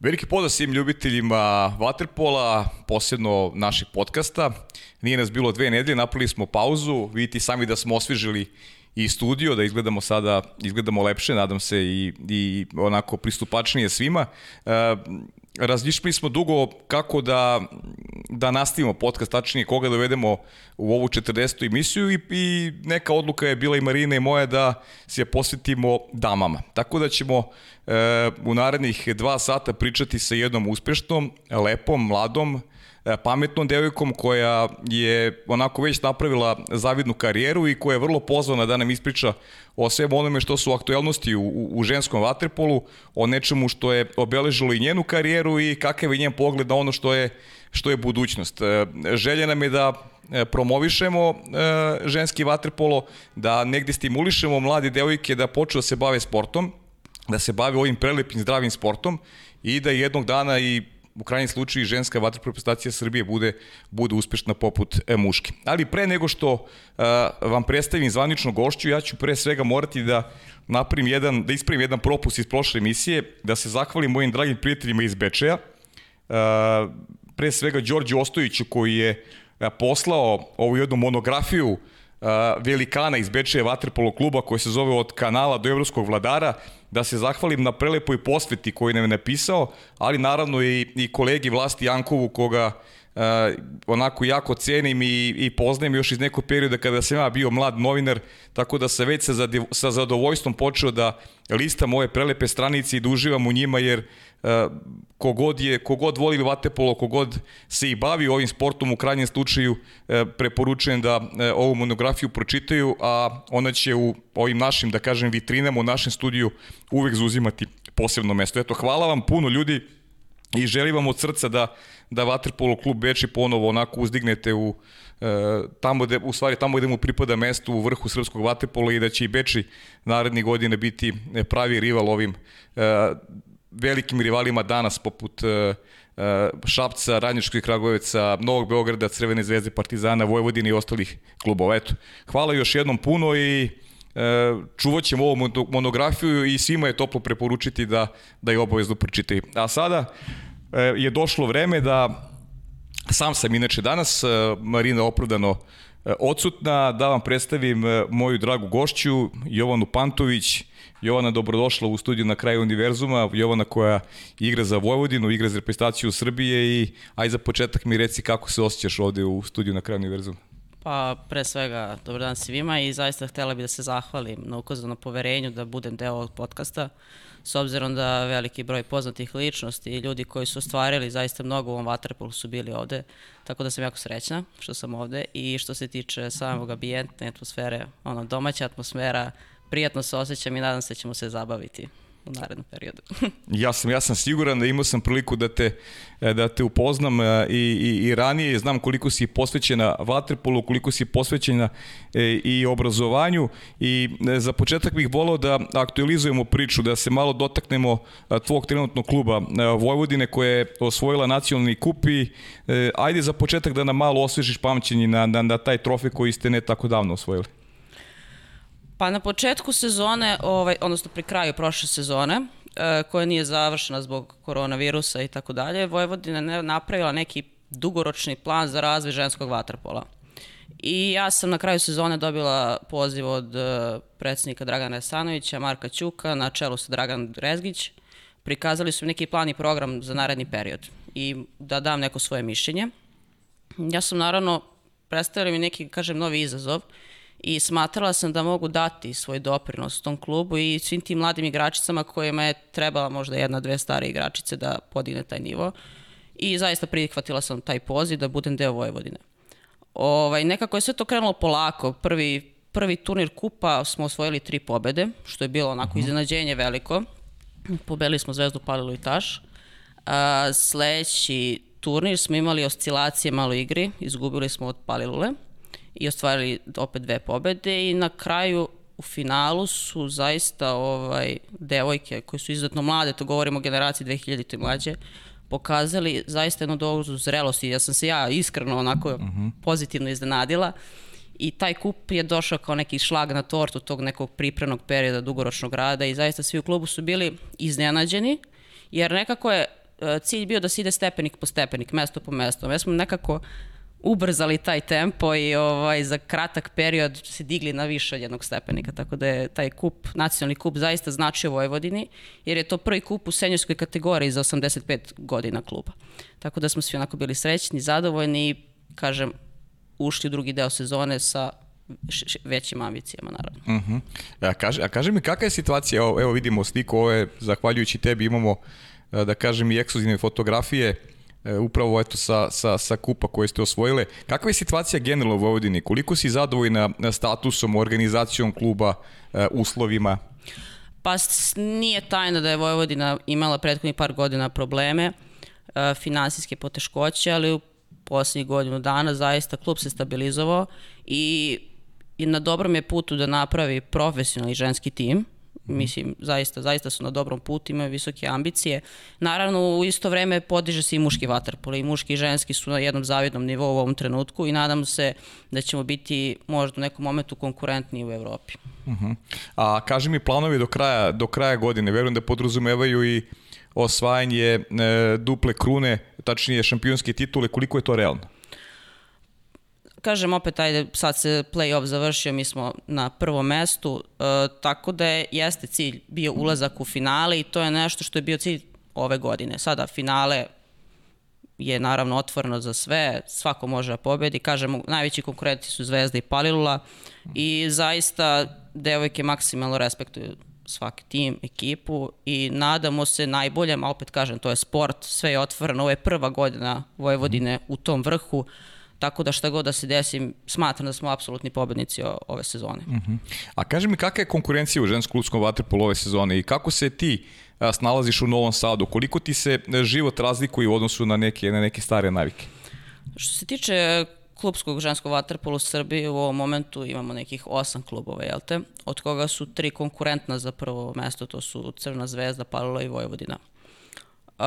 Veliki pozdrav svim ljubiteljima Waterpola, posebno naših podcasta. Nije nas bilo dve nedelje, napravili smo pauzu, vidite sami da smo osvežili i studio, da izgledamo sada, izgledamo lepše, nadam se i, i onako pristupačnije svima. E, razmišljali smo dugo kako da, da nastavimo podcast, tačnije koga dovedemo u ovu 40. emisiju i, i neka odluka je bila i Marina i moja da se posvetimo damama. Tako da ćemo e, u narednih dva sata pričati sa jednom uspešnom, lepom, mladom, pametnom devojkom koja je onako već napravila zavidnu karijeru i koja je vrlo pozvana da nam ispriča o svemu onome što su aktuelnosti u, u ženskom vaterpolu, o nečemu što je obeležilo i njenu karijeru i kakav je njen pogled na ono što je, što je budućnost. E, želja nam je da e, promovišemo ženski vaterpolo, da negde stimulišemo mlade devojke da počnu da se bave sportom, da se bave ovim prelepim zdravim sportom i da jednog dana i u krajnjem slučaju ženska vaterpolo reprezentacija Srbije bude bude uspešna poput e, muške. Ali pre nego što uh, vam predstavim zvanično gošću, ja ću pre svega morati da napravim jedan, da ispravim jedan propust iz prošle emisije, da se zahvalim mojim dragim prijateljima iz Bečeja, uh, pre svega Đorđe Ostojiću koji je poslao ovu jednu monografiju velikana iz Bečeja Vaterpolo kluba koji se zove od kanala do evropskog vladara da se zahvalim na prelepoj posveti koju nam je napisao, ali naravno i, i kolegi Vlasti Jankovu koga uh, onako jako cenim i, i poznajem još iz nekog perioda kada sam ja bio mlad novinar, tako da se već sa, sa zadovoljstvom počeo da listam ove prelepe stranice i da uživam u njima jer kogod, je, kogod voli vatepolo, kogod se i bavi ovim sportom, u krajnjem slučaju e, preporučujem da e, ovu monografiju pročitaju, a ona će u ovim našim, da kažem, vitrinama u našem studiju uvek zauzimati posebno mesto. Eto, hvala vam puno ljudi i želim vam od srca da, da Vaterpolo klub Beči ponovo onako uzdignete u, e, tamo gde, u stvari tamo gde mu pripada mesto u vrhu srpskog vaterpola i da će i Beči narednih godine biti pravi rival ovim e, velikim rivalima danas poput Šapca, Radničkog Kragujevaca, Novog Beograda, Crvene zvezde, Partizana, Vojvodine i ostalih klubova. Eto, hvala još jednom puno i čuvat ćemo ovu monografiju i svima je toplo preporučiti da, da je obavezno pročitaju. A sada je došlo vreme da sam sam inače danas, uh, Marina opravdano odsutna, da vam predstavim moju dragu gošću, Jovanu Pantović, Jovana, dobrodošla u studiju na kraju univerzuma. Jovana koja igra za Vojvodinu, igra za reprezentaciju Srbije i aj za početak mi reci kako se osjećaš ovde u studiju na kraju univerzuma. Pa, pre svega, dobar dan svima i zaista htela bih da se zahvalim na ukazanom poverenju da budem deo ovog podcasta, s obzirom da veliki broj poznatih ličnosti i ljudi koji su ostvarili zaista mnogo u ovom Waterpolu su bili ovde, tako da sam jako srećna što sam ovde. I što se tiče samog ambijentne atmosfere, ono, domaća atmosfera, prijatno se osjećam i nadam se da ćemo se zabaviti u narednom periodu. ja sam ja sam siguran da imao sam priliku da te da te upoznam e, i, i, i ranije znam koliko si posvećena vaterpolu, koliko si posvećena e, i obrazovanju i e, za početak bih volao da aktualizujemo priču, da se malo dotaknemo tvog trenutnog kluba Vojvodine koja je osvojila nacionalni kup i ajde za početak da nam malo osvežiš pamćenje na, na, na taj trofej koji ste ne tako davno osvojili. Pa na početku sezone, ovaj, odnosno pri kraju prošle sezone, e, koja nije završena zbog koronavirusa i tako dalje, Vojvodina je napravila neki dugoročni plan za razvoj ženskog vaterpola. I ja sam na kraju sezone dobila poziv od e, predsednika Dragana Resanovića, Marka Ćuka, na čelu sa Dragan Rezgić. Prikazali su neki plan i program za naredni period i da dam neko svoje mišljenje. Ja sam naravno predstavila mi neki, kažem, novi izazov i smatrala sam da mogu dati svoj doprinos tom klubu i svim tim mladim igračicama kojima je trebala možda jedna, dve stare igračice da podigne taj nivo. I zaista prihvatila sam taj poziv da budem deo Vojvodine. Ovaj, nekako je sve to krenulo polako. Prvi, prvi turnir kupa smo osvojili tri pobede, što je bilo onako mhm. iznenađenje veliko. Pobedili smo Zvezdu, Palilu i Taš. A, sledeći turnir smo imali oscilacije malo igri, izgubili smo od Palilule i ostvarili opet dve pobede i na kraju u finalu su zaista ovaj devojke koje su izuzetno mlade, to govorimo o generaciji 2000 i mlađe, pokazali zaista jednu dozu zrelosti. Ja sam se ja iskreno onako uh mhm. -huh. pozitivno iznenadila i taj kup je došao kao neki šlag na tortu tog nekog pripremnog perioda dugoročnog rada i zaista svi u klubu su bili iznenađeni jer nekako je e, cilj bio da se ide stepenik po stepenik, mesto po mesto. Mi smo nekako ubrzali taj tempo i ovaj, za kratak period se digli na više od jednog stepenika, tako da je taj kup, nacionalni kup zaista značio Vojvodini, jer je to prvi kup u senjorskoj kategoriji za 85 godina kluba. Tako da smo svi onako bili srećni, zadovoljni i, kažem, ušli u drugi deo sezone sa većim ambicijama, naravno. Uh -huh. a, kaži, a kaži mi, kakva je situacija, evo, evo vidimo sliku, ovo je, zahvaljujući tebi imamo, da kažem, i ekskluzivne fotografije, e, upravo eto sa, sa, sa kupa koje ste osvojile. Kakva je situacija generalno u Vojvodini? Koliko si zadovoljna statusom, organizacijom kluba, e, uslovima? Pa nije tajna da je Vojvodina imala prethodnih par godina probleme, finansijske poteškoće, ali u poslednjih godinu dana zaista klub se stabilizovao i i na dobrom je putu da napravi profesionalni ženski tim. Mislim, zaista, zaista su na dobrom putu, imaju visoke ambicije. Naravno, u isto vreme podiže se i muški vaterpolo i muški i ženski su na jednom zavidnom nivou u ovom trenutku i nadam se da ćemo biti možda u nekom momentu konkurentni u Evropi. Uh -huh. A kaži mi planovi do kraja, do kraja godine, verujem da podrazumevaju i osvajanje e, duple krune, tačnije šampionske titule, koliko je to realno? Kažem opet, ajde, sad se play-off završio, mi smo na prvom mestu, e, tako da je, jeste cilj bio ulazak u finale i to je nešto što je bio cilj ove godine. Sada finale je naravno otvoreno za sve, svako može da pobedi, kažemo, najveći konkurenti su Zvezda i Palilula i zaista devojke maksimalno respektuju svaki tim, ekipu i nadamo se najboljem, a opet kažem, to je sport, sve je otvoreno, ovo je prva godina Vojvodine u tom vrhu, Tako da šta god da se desi, smatram da smo apsolutni pobednici ove sezone. Uh mhm. -huh. A kaži mi kakva je konkurencija u ženskom kludskom vaterpolu ove sezone i kako se ti a, snalaziš u Novom Sadu? Koliko ti se e, život razlikuje u odnosu na neke, na neke stare navike? Što se tiče klubskog ženskog vaterpola u Srbiji u ovom momentu imamo nekih osam klubova, jel te? Od koga su tri konkurentna za prvo mesto, to su Crna zvezda, Palila i Vojvodina. Uh,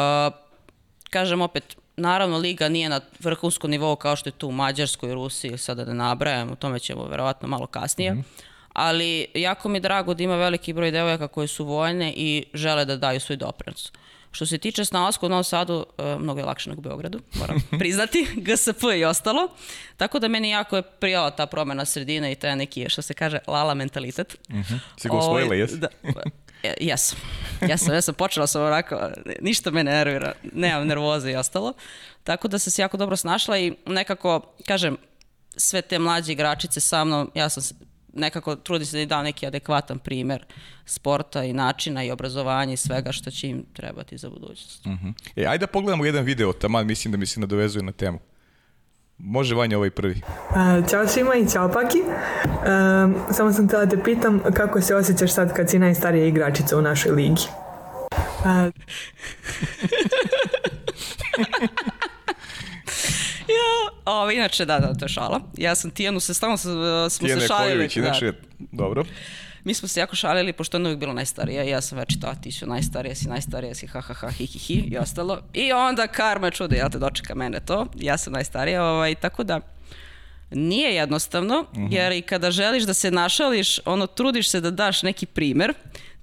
kažem opet, naravno Liga nije na vrhunskom nivou kao što je tu u Mađarskoj, Rusiji, sada da nabrajam, o tome ćemo verovatno malo kasnije. Mm -hmm. Ali jako mi je drago da ima veliki broj devojaka koje su voljne i žele da daju svoj doprinos. Što se tiče snalaska u Novom Sadu, e, mnogo je lakše nego u Beogradu, moram priznati, GSP i ostalo. Tako da meni jako je prijala ta promena sredine i taj neki, što se kaže, lala mentalitet. Mm -hmm. Si ga osvojila, ovaj, jesi? Da, E, jesam. Jesam, ja sam počela sam onako, ništa me nervira, nemam nervoze i ostalo. Tako da sam se jako dobro snašla i nekako, kažem, sve te mlađe igračice sa mnom, ja sam nekako trudim se da im dam neki adekvatan primer sporta i načina i obrazovanja i svega što će im trebati za budućnost. Uh mhm. -huh. e, ajde da pogledamo jedan video, taman mislim da mi se nadovezuje na temu. Može Vanja ovaj prvi. Ćao svima i ćao Paki. Uh, samo sam htjela te pitam kako se osjećaš sad kad si najstarija igračica u našoj ligi. Uh, ja, ovo, inače, da, da, to je šala. Ja sam Tijanu, se stalno smo Tijane se šalili. Kojović, inače, da. dobro. Mi smo se jako šalili, pošto ona uvijek bila najstarija i ja sam već ta, ti su najstarija, si najstarija, si ha ha ha hi hi hi i ostalo. I onda karma čude, jel te dočeka mene to, ja sam najstarija, ovaj, tako da nije jednostavno, uh mhm. -huh. jer i kada želiš da se našališ, ono, trudiš se da daš neki primer,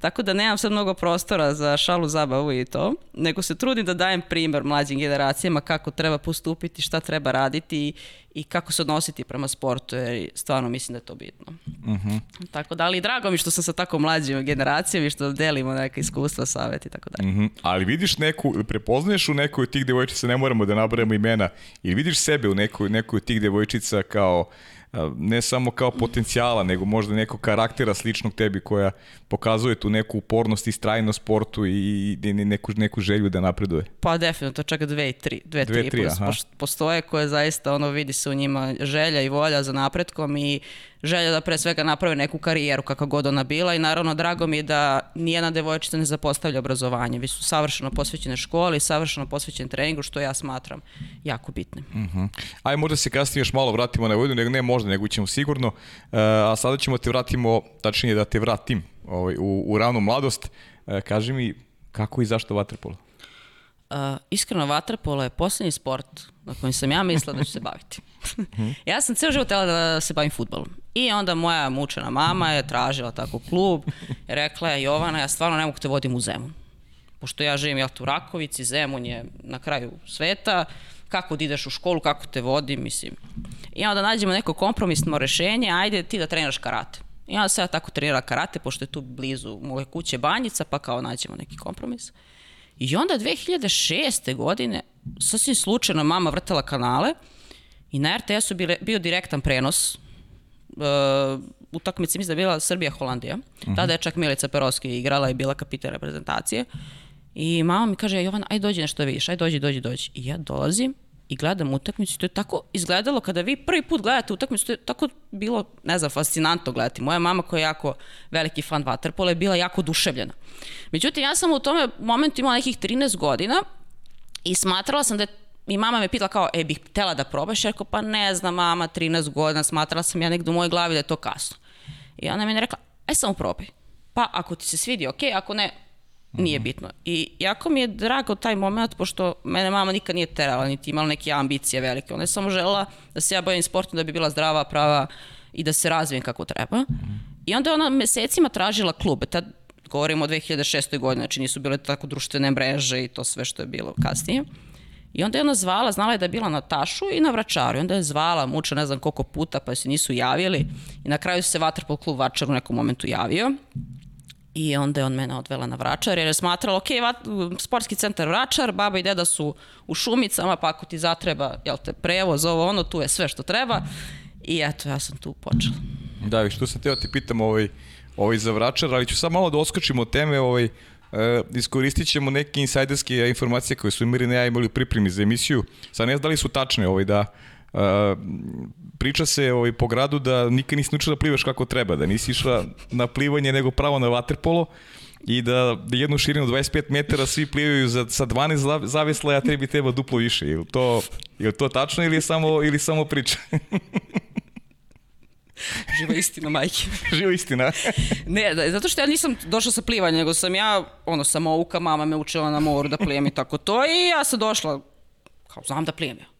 Tako da nemam sad mnogo prostora za šalu, zabavu i to, nego se trudim da dajem primer mlađim generacijama kako treba postupiti, šta treba raditi i kako se odnositi prema sportu, jer stvarno mislim da je to bitno. Uh mhm. -huh. Tako da, ali drago mi što sam sa tako mlađim generacijama i što delimo neka iskustva, savjet i tako dalje. Uh mhm. -huh. Ali vidiš neku, prepoznaješ u nekoj od tih devojčica, ne moramo da nabrajamo imena, ili vidiš sebe u nekoj, nekoj od tih devojčica kao ne samo kao potencijala, nego možda nekog karaktera sličnog tebi koja pokazuje tu neku upornost i strajnost sportu i, i neku, neku želju da napreduje? Pa definitivno, čak dve i tri, dve, dve tri, tri postoje koje zaista ono vidi se u njima želja i volja za napretkom i želja da pre svega naprave neku karijeru kakva god ona bila i naravno drago mi je da nijedna devojčica ne zapostavlja obrazovanje, vi su savršeno posvećene školi, savršeno posvećen treningu, što ja smatram jako bitnim. Uh mhm. -huh. Aj, možda se kasnije još malo vratimo na Vojvodinu, nego ne možda, nego ćemo sigurno, uh, a sada ćemo te vratimo, tačnije da te vratim ovaj, u, u ravnu mladost. Uh, kaži mi, kako i zašto vaterpolo? Uh, iskreno, vaterpolo je poslednji sport na kojem sam ja mislila da ću se baviti. ja sam ceo život tela da se bavim futbolom. I onda moja mučena mama je tražila tako klub rekla je, Jovana, ja stvarno ne mogu te vodim u Zemun. pošto ja živim jel, u Rakovici, Zemun je na kraju sveta, kako da ideš u školu, kako te vodi, mislim. I onda nađemo neko kompromisno rešenje, ajde ti da treniraš karate. I onda se ja tako trenira karate, pošto je tu blizu moje kuće Banjica, pa kao nađemo neki kompromis. I onda 2006. godine, sasvim slučajno, mama vrtela kanale i na RTS-u bio direktan prenos uh, utakmici, mislim da je bila Srbija-Holandija. Uh -huh. Tada je čak Milica Perovski igrala i bila kapitan reprezentacije. I mama mi kaže, Jovan, aj dođi nešto da vidiš, aj dođi, dođi, dođi. I ja dolazim i gledam utakmicu to je tako izgledalo kada vi prvi put gledate utakmicu, to je tako bilo, ne znam, fascinantno gledati. Moja mama koja je jako veliki fan Waterpola je bila jako duševljena. Međutim, ja sam u tome momentu imala nekih 13 godina i smatrala sam da je i mama me pitala kao, e, bih htela da probaš, rekao, pa ne znam, mama, 13 godina, smatrala sam ja negde u mojoj glavi da je to kasno. I ona mi je rekla, aj samo probaj. Pa ako ti se svidi, ok, ako ne, nije mhm. bitno. I jako mi je drago taj moment, pošto mene mama nikad nije terala, niti imala neke ambicije velike. Ona je samo žela da se ja bavim sportom, da bi bila zdrava, prava i da se razvijem kako treba. Mhm. I onda je ona mesecima tražila klube. Tad govorimo o 2006. godini, znači nisu bile tako društvene mreže i to sve što je bilo kasnije. I onda je ona zvala, znala je da je bila na Tašu i na Vračaru. I onda je zvala, muča ne znam koliko puta, pa se nisu javili. I na kraju se Vatrpol klub Vračar u nekom momentu javio. I onda je on mene odvela na Vračar jer je smatrala, ok, sportski centar Vračar, baba i deda su u šumicama, pa ako ti zatreba, jel te, prevoz, ovo ono, tu je sve što treba. I eto, ja sam tu počela. Da, vi što sam teo ti pitam ovaj, ovaj za Vračar, ali ću sad malo da oskočimo od teme, ovaj, e, iskoristit ćemo neke insajderske informacije koje su Mirina ja imali u pripremi za emisiju. Sad ne znam da li su tačne ovaj, da Uh, priča se ovaj, po gradu da nikad nisi naučila da plivaš kako treba, da nisi išla na plivanje nego pravo na vaterpolo i da jednu širinu 25 metara svi plivaju za, sa 12 zavesla, a tebi treba duplo više. Je to, je to tačno ili je samo, ili samo priča? Živa istina, majke. Živa istina. ne, da, zato što ja nisam došla sa plivanja, nego sam ja, ono, samouka, mama me učila na moru da plijem i tako to i ja sam došla, kao, znam da plijem ja.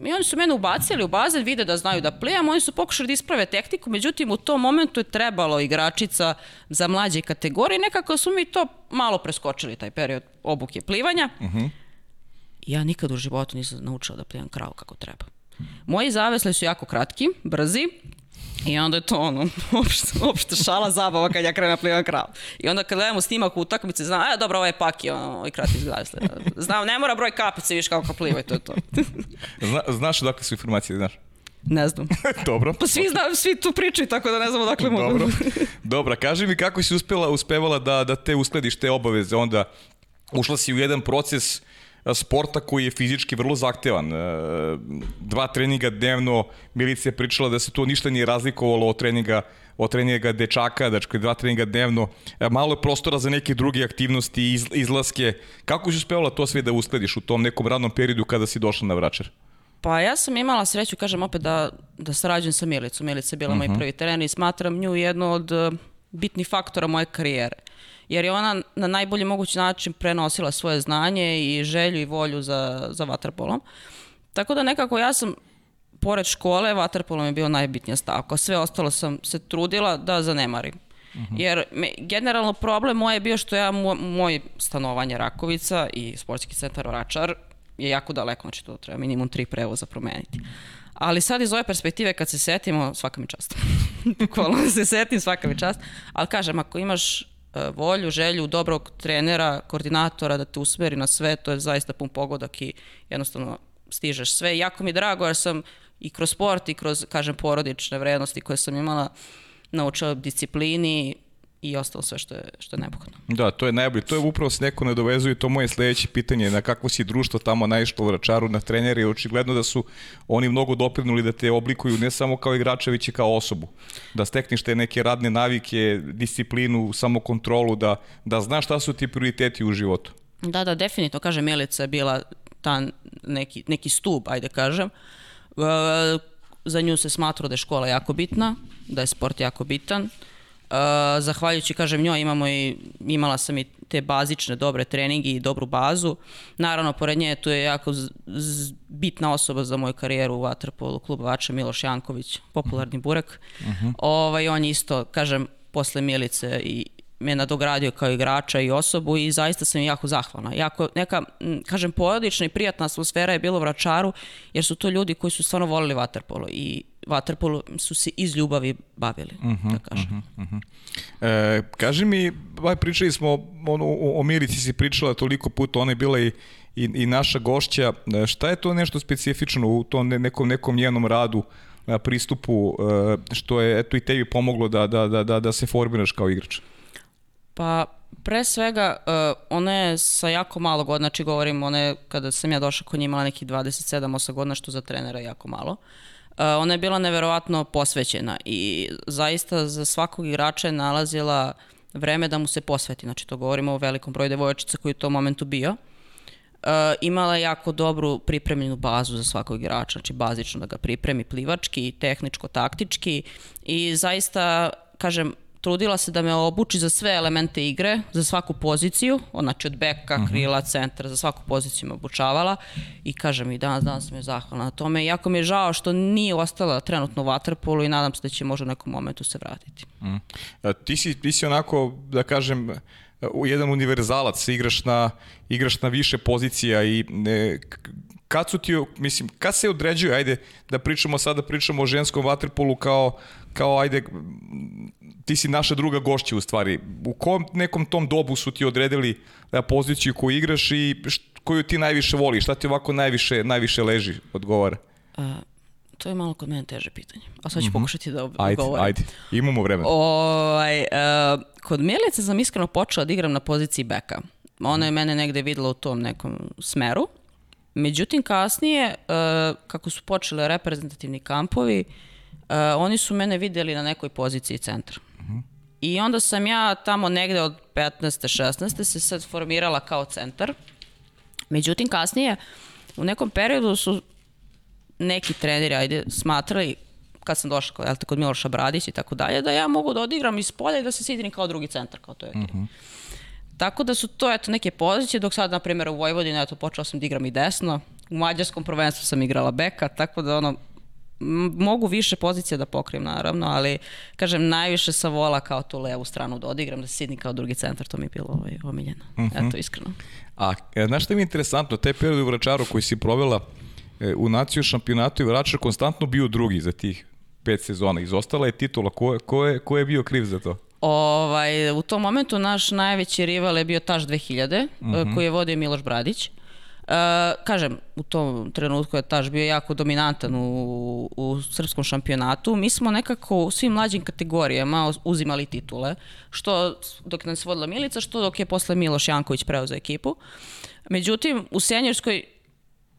I oni su mene ubacili u bazen, vide da znaju da plivam, oni su pokušali da isprave tehniku, međutim u tom momentu je trebalo igračica za mlađe kategorije, nekako su mi to malo preskočili, taj period obuke plivanja. Uh mhm. -huh. Ja nikad u životu nisam naučila da plivam krao kako treba. Moji zavesli su jako kratki, brzi, I onda je to ono, opšta, opšta šala zabava kad ja krenem na da plivam krav. I onda kad gledamo snimak u utakmici, znam, e, dobro, ovo je paki, ono, ovaj krat izgledasle. Znam, ne mora broj kapice, viš kako plivaju, to je to. Zna, znaš odakle su informacije, znaš? Ne znam. Dobro. Pa svi, zna, svi tu pričaju, tako da ne znam odakle mogu. Dobro. Dobra, kaži mi kako si uspela, uspevala da, da te uslediš te obaveze, onda ušla si u jedan proces sporta koji je fizički vrlo zahtevan. Dva treninga dnevno, Milica je pričala da se to ništa nije razlikovalo od treninga od treninga dečaka, znači dva treninga dnevno, malo je prostora za neke druge aktivnosti, iz, izlaske. Kako si uspevala to sve da uskladiš u tom nekom radnom periodu kada si došla na Vračar? Pa ja sam imala sreću, kažem opet, da, da sarađujem sa Milicom. Milica je bila uh -huh. moj mhm. prvi trener i smatram nju jednu od e, bitnih faktora moje karijere jer je ona na najbolji mogući način prenosila svoje znanje i želju i volju za, za vaterpolom. Tako da nekako ja sam pored škole, vaterpolom je bio najbitnija stavka. Sve ostalo sam se trudila da zanemarim. Uh. -huh. Jer me, generalno problem moj je bio što ja, moj, moj stanovanje Rakovica i sportski centar Oračar je jako daleko, znači to treba minimum tri prevoza promeniti. Ali sad iz ove perspektive kad se setimo, svaka mi čast. Bukvalno se setim, svaka mi čast. Ali kažem, ako imaš volju, želju dobrog trenera, koordinatora da te usmeri na sve, to je zaista pun pogodak i jednostavno stižeš sve. Jako mi je drago jer sam i kroz sport i kroz, kažem, porodične vrednosti koje sam imala naučila disciplini, i ostalo sve što je, što je neophodno. Da, to je najbolje. To je upravo se neko nadovezuje to moje sledeće pitanje na kakvo si društvo tamo naišlo u Vračaru na treneri. Očigledno da su oni mnogo doprinuli da te oblikuju ne samo kao igrača, već i kao osobu. Da stekneš te neke radne navike, disciplinu, samokontrolu, da, da znaš šta su ti prioriteti u životu. Da, da, definitivno. Kaže, Milica je bila ta neki, neki stub, ajde kažem. Uh, za nju se smatrao da je škola jako bitna, da je sport jako bitan Uh, zahvaljujući, kažem, njoj imamo i, imala sam i te bazične dobre treningi i dobru bazu. Naravno, pored nje tu je jako z, z, bitna osoba za moju karijeru u Vatrpolu, klub Vača Miloš Janković, popularni burek. Uh mhm. -huh. ovaj, on je isto, kažem, posle Milice i me nadogradio kao igrača i osobu i zaista sam jako zahvalna. Jako neka, kažem, porodična i prijatna atmosfera je bilo u Vračaru, jer su to ljudi koji su stvarno volili vaterpolo i vaterpolo su se iz ljubavi bavili, uh -huh, da kažem. Uh -huh, uh -huh. E, kaži mi, ovaj, pričali smo, ono, o, o Milici si pričala toliko puta, ona je bila i, i, i naša gošća. E, šta je to nešto specifično u tom nekom, nekom njenom radu, pristupu, e, što je eto i tebi pomoglo da, da, da, da, da se formiraš kao igrač? Pa, pre svega, uh, ona je sa jako malo godina, znači govorim, ona je, kada sam ja došla kod nje imala nekih 27-8 godina, što za trenera jako malo. Uh, ona je bila neverovatno posvećena i zaista za svakog igrača je nalazila vreme da mu se posveti. Znači, to govorimo o velikom broju devojčica koji je u tom momentu bio. Uh, imala je jako dobru pripremljenu bazu za svakog igrača, znači bazično da ga pripremi plivački, tehničko, taktički i zaista, kažem, trudila se da me obuči za sve elemente igre, za svaku poziciju, znači od beka, mhm. krila, centra, za svaku poziciju me obučavala i kažem i danas, danas sam je zahvalna na tome. Jako mi je žao što nije ostala trenutno u Waterpolu i nadam se da će možda u nekom momentu se vratiti. -huh. A, ti, si, ti si onako, da kažem, jedan univerzalac, igraš na, igraš na više pozicija i ne, kad su ti, mislim, kad se određuje, ajde, da pričamo sada, pričamo o ženskom vaterpolu kao, kao, ajde, ti si naša druga gošća u stvari. U kom nekom tom dobu su ti odredili da, poziciju koju igraš i koju ti najviše voliš? Šta ti ovako najviše, najviše leži, odgovara? Uh, to je malo kod mene teže pitanje. A sad ću mm -hmm. pokušati da odgovorim. Ajde, ajde, imamo vremena. Ovaj, uh, kod Milice sam iskreno počela da igram na poziciji beka. Ona je mene negde videla u tom nekom smeru. Međutim, kasnije, uh, kako su počele reprezentativni kampovi, uh, oni su mene videli na nekoj poziciji centra. I onda sam ja tamo negde od 15. 16. se sad formirala kao centar. Međutim, kasnije, u nekom periodu su neki treneri, ajde, smatrali, kad sam došla kod, kod Miloša Bradić i tako dalje, da ja mogu da odigram iz polja i da se sidim kao drugi centar, kao to je. Mm -hmm. Tako da su to eto neke pozicije, dok sad, na primjer, u Vojvodini, eto, počela sam da igram i desno, u mađarskom prvenstvu sam igrala beka, tako da ono, mogu više pozicija da pokrijem naravno, ali kažem najviše sa vola kao tu levu stranu da odigram, da sidni kao drugi centar, to mi je bilo ovaj, omiljeno. Uh mhm. -huh. Eto, iskreno. A e, znaš što mi je interesantno, te periode u Vračaru koji si provela e, u naciju šampionatu i Vračar konstantno bio drugi za tih pet sezona. Izostala je titula. Ko, ko, je, ko je bio kriv za to? Ovaj, u tom momentu naš najveći rival je bio Taš 2000, uh -huh. koji je vodio Miloš Bradić. Uh, kažem, u tom trenutku je Taš bio jako dominantan u, u srpskom šampionatu. Mi smo nekako u svim mlađim kategorijama uzimali titule, što dok nas vodila Milica, što dok je posle Miloš Janković preuzeo ekipu. Međutim, u senjorskoj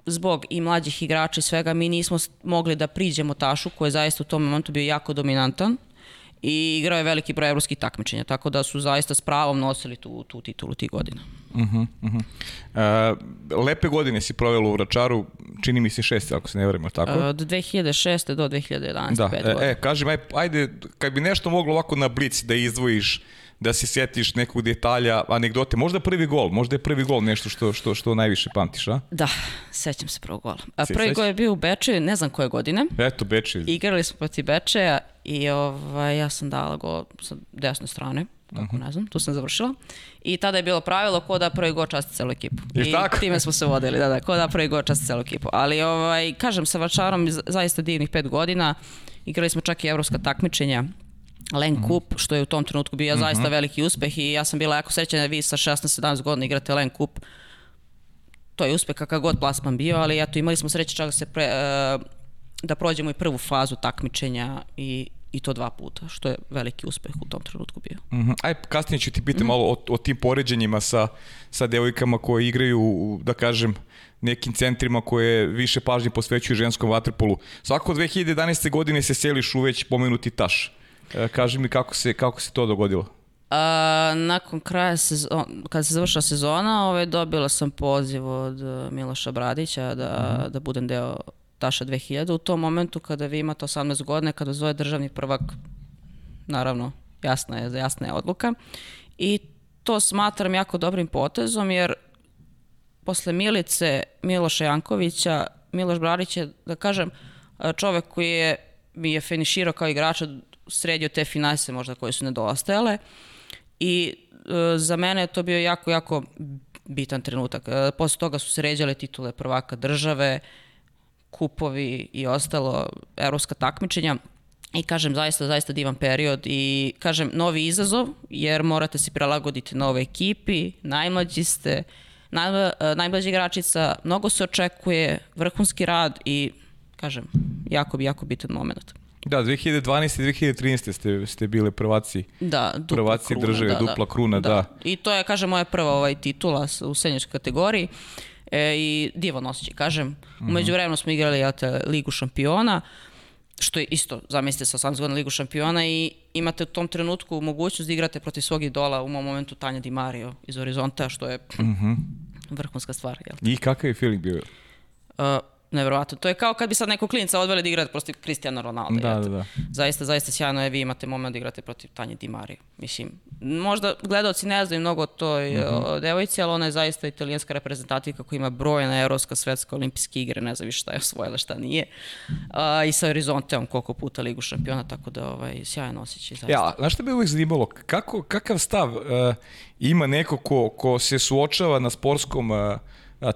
zbog i mlađih igrača i svega mi nismo mogli da priđemo Tašu koji je zaista u tom momentu bio jako dominantan i igrao je veliki broj evropskih takmičenja, tako da su zaista s pravom nosili tu, tu titulu tih godina. Uh -huh, uh -huh. Uh, lepe godine si provela u Vračaru, čini mi se šeste, ako se ne vremo, tako? Uh, od 2006. do 2011. Da, pet e, e, kaži, aj, ajde, kad bi nešto moglo ovako na blic da izdvojiš, da se sjetiš nekog detalja, anegdote, možda prvi gol, možda je prvi gol nešto što, što, što najviše pamtiš, a? Da, sećam se prvog gola. A prvi gol je bio u Bečeju, ne znam koje godine. Eto, Bečej. Igrali smo protiv Bečeja i ovaj, ja sam dala gol sa desne strane tako uh mhm. ne znam, tu sam završila. I tada je bilo pravilo ko da prvi gol časti celu ekipu. I, I tako? time smo se vodili, da, da, ko da prvi gol časti celu ekipu. Ali, ovaj, kažem, sa Vačarom zaista divnih pet godina, igrali smo čak i evropska takmičenja, Len mm. Kup, što je u tom trenutku bio mm -hmm. zaista veliki uspeh i ja sam bila jako srećena da vi sa 16-17 godina igrate Len Kup. To je uspeh kakav god plasman bio, ali eto imali smo sreće čak da se pre, uh, da prođemo i prvu fazu takmičenja i i to dva puta, što je veliki uspeh u tom trenutku bio. Mm -hmm. Aj, kasnije ću ti pitati mm -hmm. malo o, o tim poređenjima sa, sa devojkama koje igraju, da kažem, nekim centrima koje više pažnje posvećuju ženskom vaterpolu. Svako 2011. godine se seliš u već pomenuti taš. E, kaži mi kako se, kako se to dogodilo? A, nakon kraja sezona, kada se završila sezona, ovaj, dobila sam poziv od e, Miloša Bradića da, mm -hmm. da budem deo Taša 2000. U tom momentu kada vi imate 18 godine, kada zove državni prvak, naravno, jasna je, jasna je odluka. I to smatram jako dobrim potezom, jer posle Milice Miloša Jankovića, Miloš Bradić je, da kažem, čovek koji je mi je finiširao kao igrača, sredio te finanse možda koje su nedostajale I e, za mene je to bio jako, jako bitan trenutak. E, posle toga su se ređale titule prvaka države, kupovi i ostalo, evropska takmičenja. I kažem, zaista, zaista divan period i kažem, novi izazov, jer morate se prilagoditi nove ekipi, najmlađi ste, naj, najmlađi igračica, mnogo se očekuje, vrhunski rad i, kažem, jako bi, jako bitan moment. Da, 2012. i 2013. ste, ste bile prvaci. Da, dupla prvaci kruna, države, da, dupla da, kruna, da. I to je, kažem, moja prva ovaj titula u senjorskoj kategoriji e, i divan osjećaj, kažem. Mhm. Umeđu vremenu smo igrali ja, te, Ligu šampiona, što je isto, zamislite sa 18 godina Ligu šampiona i imate u tom trenutku mogućnost da igrate protiv svog idola, u mom momentu Tanja Di Mario iz Horizonta, što je Mhm. -huh. vrhunska stvar. Jel? I kakav je feeling bio? Uh, neverovatno. To je kao kad bi sad neko klinica odveli da igrate protiv Cristiano Ronaldo. Da, da, da. Zaista, zaista sjajno je, vi imate moment da igrate protiv Tanje Di Mario. Mislim, možda gledalci ne znaju mnogo o toj uh -huh. devojci, ali ona je zaista italijanska reprezentativka koja ima brojna evropska, svetska, olimpijske igre, ne znam više šta je osvojila, šta nije. Uh, I sa Horizonteom koliko puta Ligu šampiona, tako da ovaj, sjajan osjećaj. Zaista. Ja, znaš šta bi uvijek zanimalo? Kako, kakav stav uh, ima neko ko, ko se suočava na sportskom uh,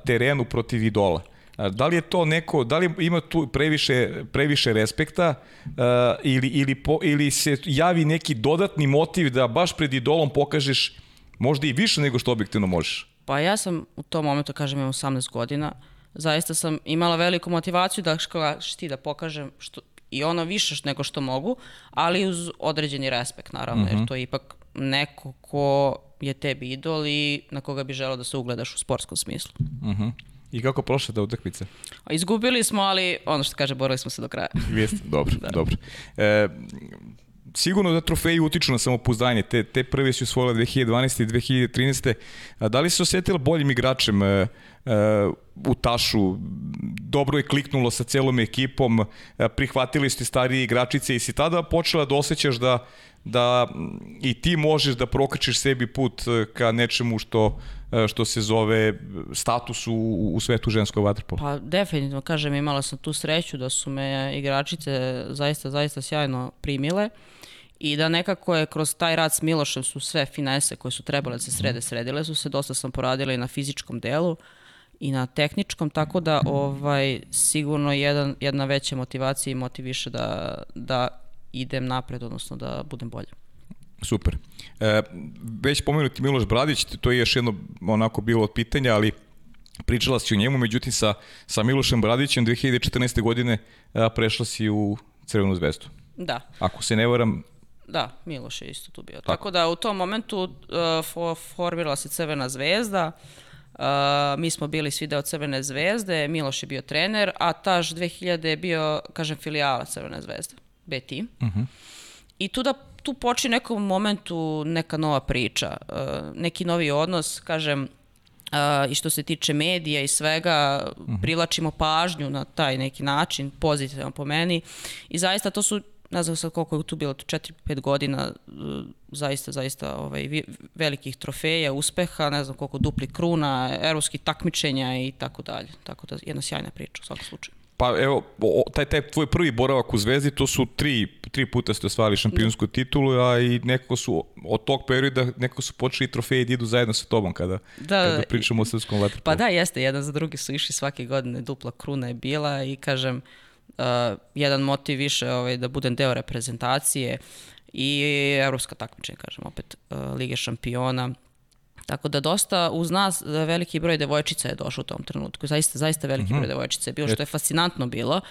terenu protiv idola? Da li je to neko, da li ima tu previše, previše respekta uh, ili, ili, po, ili se javi neki dodatni motiv da baš pred idolom pokažeš možda i više nego što objektivno možeš? Pa ja sam u tom momentu, kažem, imam 18 godina, zaista sam imala veliku motivaciju da ti da pokažem što, i ono više nego što mogu, ali uz određeni respekt, naravno, uh -huh. jer Mhm. to je ipak neko ko je tebi idol i na koga bi želeo da se ugledaš u sportskom smislu. Uh -huh. I kako prošla ta utakmica? Izgubili smo, ali ono što kaže, borili smo se do kraja. Jeste, dobro, da. dobro. E, sigurno da trofeji utiču na samopouzdanje. Te, te prve su osvojile 2012. i 2013. A da li se osetila boljim igračem e, e, u tašu? Dobro je kliknulo sa celom ekipom, e, prihvatili ste starije igračice i si tada počela da osjećaš da da i ti možeš da prokačiš sebi put ka nečemu što što se zove status u, u svetu ženskog vaterpola? Pa definitivno, kažem, imala sam tu sreću da su me igračice zaista, zaista sjajno primile i da nekako je kroz taj rad s Milošem su sve finese koje su trebale da se srede, sredile su se, dosta sam poradila i na fizičkom delu i na tehničkom, tako da ovaj sigurno jedan, jedna veća motivacija i motiviše da, da idem napred, odnosno da budem bolje. Super. E, već pomenuti Miloš Bradić, to je još jedno onako bilo od pitanja, ali pričala si o njemu, međutim sa, sa Milošem Bradićem 2014. godine a, prešla si u Crvenu zvezdu. Da. Ako se ne varam, Da, Miloš je isto tu bio. Tako, Tako da u tom momentu uh, for, formirala se Crvena zvezda, uh, mi smo bili svi deo Crvene zvezde, Miloš je bio trener, a taž 2000 je bio, kažem, filijala Crvene zvezde, B team. Uh -huh. I tu da tu počne nekom momentu neka nova priča, uh, neki novi odnos, kažem, Uh, i što se tiče medija i svega, uh -huh. privlačimo pažnju na taj neki način, pozitivno po meni. I zaista to su ne znam sad koliko je tu bilo, 4-5 godina zaista, zaista ovaj, velikih trofeja, uspeha, ne znam koliko dupli kruna, evropskih takmičenja i tako dalje. Tako da jedna sjajna priča u svakom slučaju. Pa evo, taj, taj tvoj prvi boravak u Zvezdi, to su tri, tri puta ste osvali šampionsku titulu, a i nekako su od tog perioda nekako su počeli trofeji da idu zajedno sa tobom kada, da, kada pričamo o srpskom vaterpolu. Pa da, jeste, jedan za drugi su išli svake godine, dupla kruna je bila i kažem, uh, jedan motiv više ovaj, da budem deo reprezentacije i evropska takmičenja, kažem, opet uh, Lige šampiona. Tako da dosta uz nas veliki broj devojčica je došao u tom trenutku. Zaista, zaista veliki mm -hmm. broj devojčica je bilo, što je fascinantno bilo.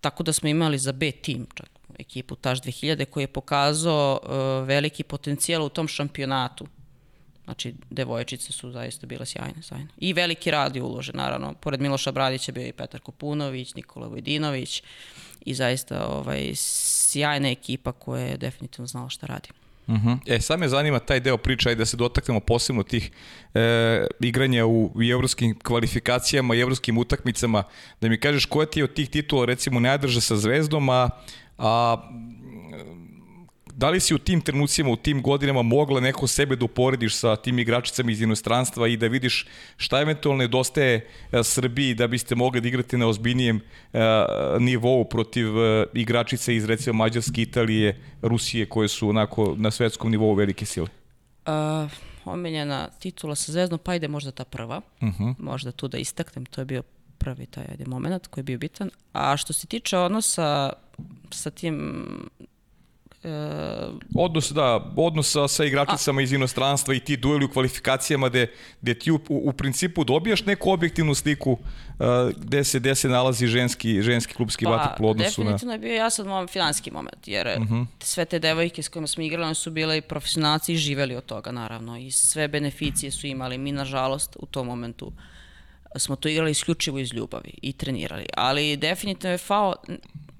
Tako da smo imali za B tim čak ekipu Taž 2000 koji je pokazao uh, veliki potencijal u tom šampionatu. Znači, devojčice su zaista bile sjajne, sjajne. I veliki rad je uložen, naravno. Pored Miloša Bradića bio i Petar Kopunović, Nikola Vojdinović i zaista ovaj, sjajna ekipa koja je definitivno znala šta radi. Uh -huh. E, sad me zanima taj deo priča i da se dotaknemo posebno tih e, igranja u, u evropskim kvalifikacijama i evropskim utakmicama. Da mi kažeš koja ti je od tih titula recimo najdrža sa Zvezdom, a, a da li si u tim trenucima, u tim godinama mogla neko sebe da uporediš sa tim igračicama iz inostranstva i da vidiš šta eventualno nedostaje Srbiji da biste mogli da igrate na ozbiljnijem nivou protiv igračice iz recimo Mađarske, Italije, Rusije koje su onako na svetskom nivou velike sile? Uh, omiljena titula sa Zvezdom, pa ide možda ta prva. Uh -huh. Možda tu da istaknem, to je bio prvi taj ajde, moment koji je bio bitan. A što se tiče odnosa sa tim odnos, da, odnos sa, sa igračicama a, iz inostranstva i ti dueli u kvalifikacijama gde, gde ti u, u principu dobijaš neku objektivnu sliku uh, gde, se, gde se nalazi ženski, ženski klubski pa, vaterpolo odnosu na... definitivno je bio jasan moment, finanski moment, jer uh mhm. -huh. sve te devojke s kojima smo igrali, one su bile i profesionalci i živeli od toga, naravno, i sve beneficije su imali. Mi, nažalost, u tom momentu smo to igrali isključivo iz ljubavi i trenirali, ali definitivno je fao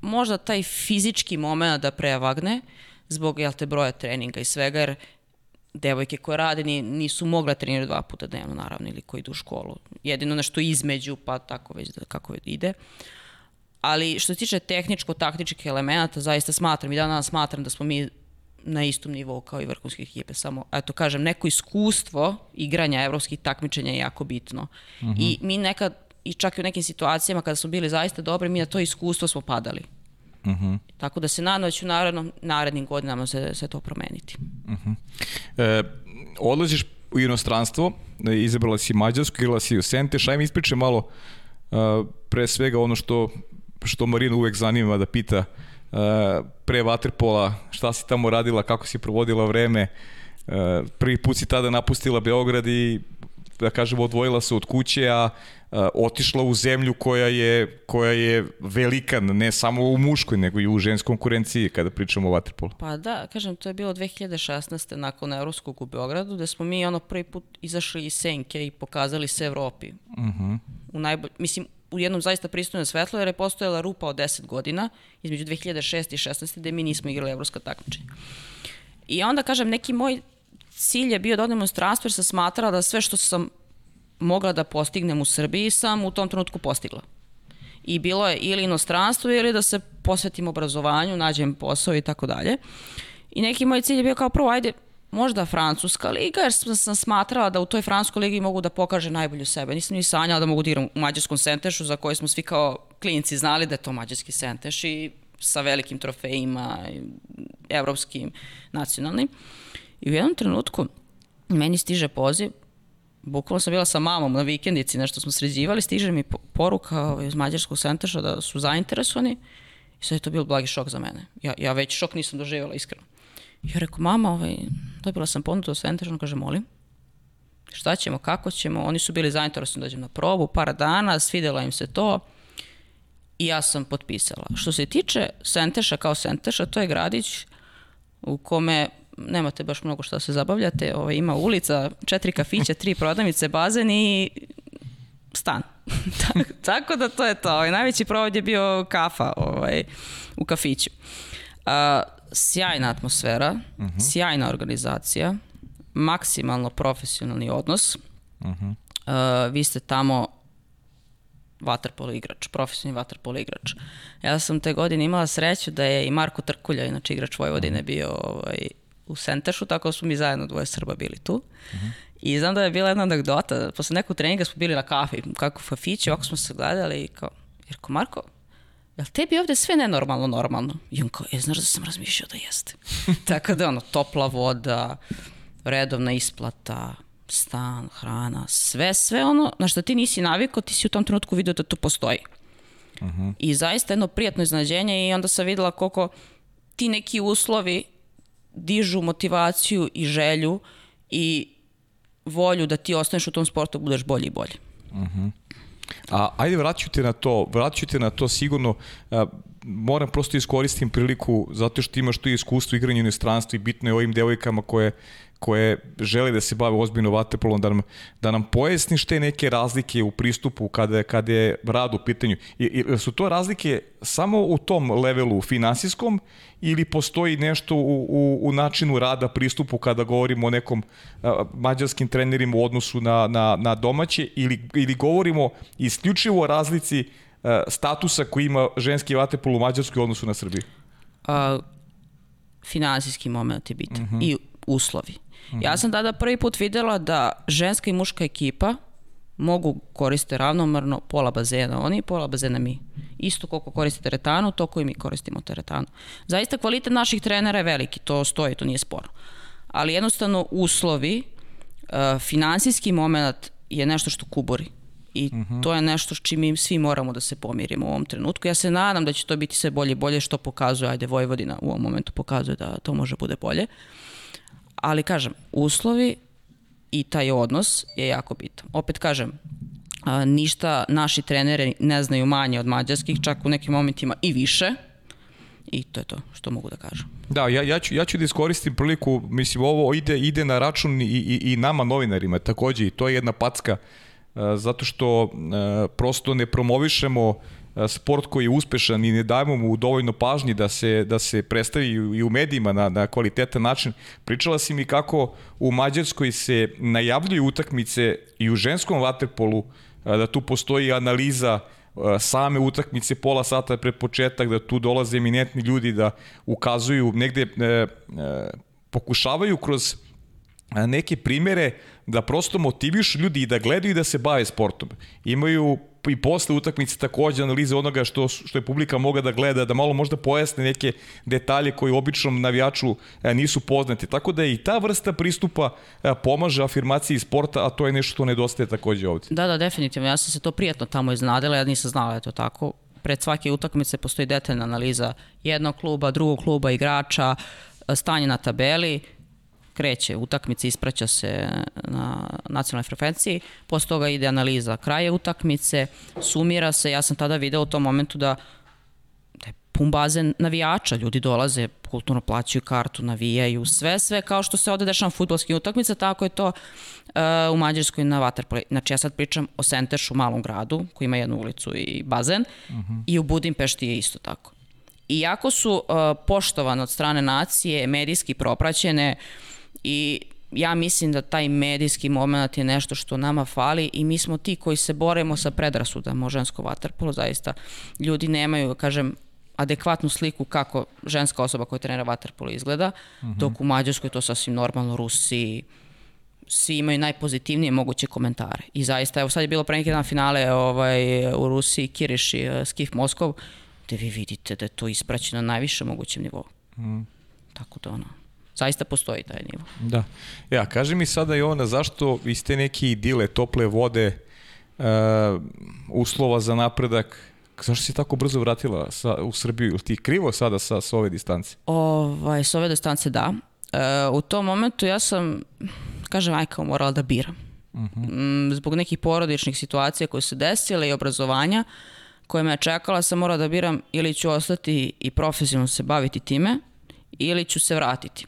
možda taj fizički moment da prevagne zbog jel te broja treninga i svega, jer devojke koje rade nisu mogle da trenirati dva puta dnevno, naravno, ili koji idu u školu. Jedino nešto između, pa tako već da, kako ide. Ali što se tiče tehničko-taktičkih elemenata, zaista smatram i danas smatram da smo mi na istom nivou kao i vrhunske ekipe. Samo, eto, kažem, neko iskustvo igranja evropskih takmičenja je jako bitno. Mm -hmm. I mi nekad i čak i u nekim situacijama kada smo bili zaista dobri, mi na to iskustvo smo padali. Uh mhm. -huh. Tako da se nadam da će u narednom, narednim godinama se, se to promeniti. Uh mhm. -huh. e, odlaziš u inostranstvo, izabrala si Mađarsku, igrala si u Senteš, ajme ispričaj malo uh, pre svega ono što, što Marina uvek zanima da pita uh, pre Waterpola, šta si tamo radila, kako si provodila vreme, uh, prvi put si tada napustila Beograd i da kažemo odvojila se od kuće, a otišla u zemlju koja je, koja je velika, ne samo u muškoj, nego i u ženskoj konkurenciji kada pričamo o vaterpolu. Pa da, kažem, to je bilo 2016. nakon Evropskog u Beogradu, gde smo mi ono prvi put izašli iz senke i pokazali se Evropi. Uh mhm. -huh. U najbolj, mislim, u jednom zaista pristojnom svetlu, jer je postojala rupa od 10 godina između 2006. i 2016. gde mi nismo igrali evropska takmičenja. I onda, kažem, neki moj cilj je bio da odem u stranstvo jer sam smatrala da sve što sam mogla da postignem u Srbiji sam u tom trenutku postigla. I bilo je ili inostranstvo ili da se posvetim obrazovanju, nađem posao i tako dalje. I neki moj cilj je bio kao prvo, ajde, možda Francuska liga, jer sam smatrala da u toj Francuskoj ligi mogu da pokažem najbolju sebe. Nisam ni sanjala da mogu da igram u mađarskom sentešu, za koje smo svi kao klinci znali da je to mađarski senteš i sa velikim trofejima, evropskim, nacionalnim. I u jednom trenutku meni stiže poziv bukvalno sam bila sa mamom na vikendici, nešto smo sređivali, stiže mi poruka ovaj, iz mađarskog centraša da su zainteresovani i sad je to bio blagi šok za mene. Ja, ja već šok nisam doživjela, iskreno. Ja rekao, mama, ovaj, dobila sam ponudu od centraša, on kaže, molim, šta ćemo, kako ćemo, oni su bili zainteresovani da dođem na probu, par dana, svidela im se to i ja sam potpisala. Što se tiče Senteša kao Senteša, to je gradić u kome nemate baš mnogo da se zabavljate, ovaj, ima ulica, četiri kafića, tri prodavnice, bazen i stan. Tako da to je to. Ovaj, najveći provod je bio kafa ovaj, u kafiću. A, sjajna atmosfera, uh mhm. -huh. sjajna organizacija, maksimalno profesionalni odnos. Uh -huh. A, vi ste tamo vaterpolo igrač, profesionalni vaterpolo igrač. Ja sam te godine imala sreću da je i Marko Trkulja, inače igrač Vojvodine, bio ovaj, u Sentešu, tako da smo mi zajedno dvoje Srba bili tu. Uh -huh. I znam da je bila jedna anegdota, posle nekog treninga smo bili na kafi, kako u kafiću, ovako smo se gledali i kao, jer ko Marko, jel tebi ovde sve nenormalno normalno? I on kao, e, znaš da sam razmišljao da jeste. tako da ono, topla voda, redovna isplata, stan, hrana, sve, sve ono na što ti nisi navikao, ti si u tom trenutku vidio da to postoji. Uh -huh. I zaista jedno prijatno iznađenje i onda sam videla koliko ti neki uslovi dižu motivaciju i želju i volju da ti ostaneš u tom sportu, budeš bolji i bolji. Uh mhm. -huh. A ajde vraću te na to, vraću te na to sigurno, moram prosto iskoristim priliku zato što imaš tu iskustvo igranja u inostranstvu i bitno je ovim devojkama koje koje žele da se bave ozbiljno vaterpolom, da nam, da nam pojasniš te neke razlike u pristupu kada, kada je rad u pitanju. I, i, su to razlike samo u tom levelu finansijskom ili postoji nešto u, u, u načinu rada, pristupu kada govorimo o nekom a, mađarskim trenerima u odnosu na, na, na domaće ili, ili govorimo isključivo o razlici statusa koji ima ženski vaterpol u Mađarskoj u odnosu na Srbiju? A, finansijski moment je bitan uh mhm. -huh. i uslovi. -hmm. Ja sam tada prvi put videla da ženska i muška ekipa mogu koriste ravnomerno pola bazena oni i pola bazena mi. Isto koliko koriste teretanu, to koji mi koristimo teretanu. Zaista kvalitet naših trenera je veliki, to stoji, to nije sporno. ali jednostavno uslovi, uh, finansijski moment je nešto što kubori. I uh -huh. to je nešto s čim mi svi moramo da se pomirimo u ovom trenutku. Ja se nadam da će to biti sve bolje i bolje što pokazuje, ajde Vojvodina u ovom momentu pokazuje da to može bude bolje. Ali kažem, uslovi i taj odnos je jako bitan. Opet kažem, a, ništa naši treneri ne znaju manje od mađarskih, čak u nekim momentima i više. I to je to što mogu da kažem. Da, ja, ja, ću, ja ću da iskoristim priliku, mislim, ovo ide, ide na račun i, i, i nama novinarima takođe i to je jedna packa uh, zato što uh, prosto ne promovišemo uh, sport koji je uspešan i ne dajemo mu dovoljno pažnji da se, da se predstavi i u medijima na, na kvalitetan način. Pričala si mi kako u Mađarskoj se najavljuju utakmice i u ženskom vaterpolu, da tu postoji analiza same utakmice pola sata pred početak, da tu dolaze eminentni ljudi da ukazuju negde e, e, pokušavaju kroz neke primere da prosto motivišu ljudi i da gledaju i da se bave sportom. Imaju i posle utakmice takođe analize onoga što, što je publika mogla da gleda, da malo možda pojasne neke detalje koji običnom navijaču e, nisu poznati. Tako da i ta vrsta pristupa e, pomaže afirmaciji sporta, a to je nešto što nedostaje takođe ovde. Da, da, definitivno. Ja sam se to prijatno tamo iznadila, ja nisam znala da je to tako. Pred svake utakmice postoji detaljna analiza jednog kluba, drugog kluba, igrača, stanje na tabeli, kreće utakmica, ispraća se na nacionalnoj frekvenciji, posle toga ide analiza kraja utakmice, sumira se, ja sam tada video u tom momentu da, da je pun bazen navijača, ljudi dolaze, kulturno plaćaju kartu, navijaju, sve, sve kao što se ovde dešava na futbolskim utakmica, tako je to uh, u Mađarskoj na Waterpolo. Znači ja sad pričam o Sentešu, malom gradu, koji ima jednu ulicu i bazen, uh mhm. -huh. i u Budimpešti je isto tako. Iako su uh, poštovane od strane nacije, medijski propraćene, uh, i ja mislim da taj medijski moment je nešto što nama fali i mi smo ti koji se boremo sa predrasudama o žensko vaterpolo, zaista ljudi nemaju, kažem, adekvatnu sliku kako ženska osoba koja trenira vaterpolo izgleda, mhm. -huh. dok u Mađarskoj to sasvim normalno, Rusi, svi imaju najpozitivnije moguće komentare. I zaista, evo sad je bilo pre neki dan finale ovaj, u Rusiji, Kiriš i uh, Skif Moskov, gde vi vidite da je to ispraćeno na najvišem mogućem nivou. -huh. Tako da ono, zaista postoji taj nivo. Da. Ja, kaži mi sada i ona, zašto iz te neke idile, tople vode, uh, uslova za napredak, zašto si tako brzo vratila sa, u Srbiju? Ili ti krivo sada sa, sa ove distance? Ovaj, sa ove distance da. Uh, u tom momentu ja sam, kažem, aj kao morala da biram. Uh mhm. -huh. Zbog nekih porodičnih situacija koje su desile i obrazovanja koje me čekala, sam morala da biram ili ću ostati i profesionalno se baviti time, ili ću se vratiti.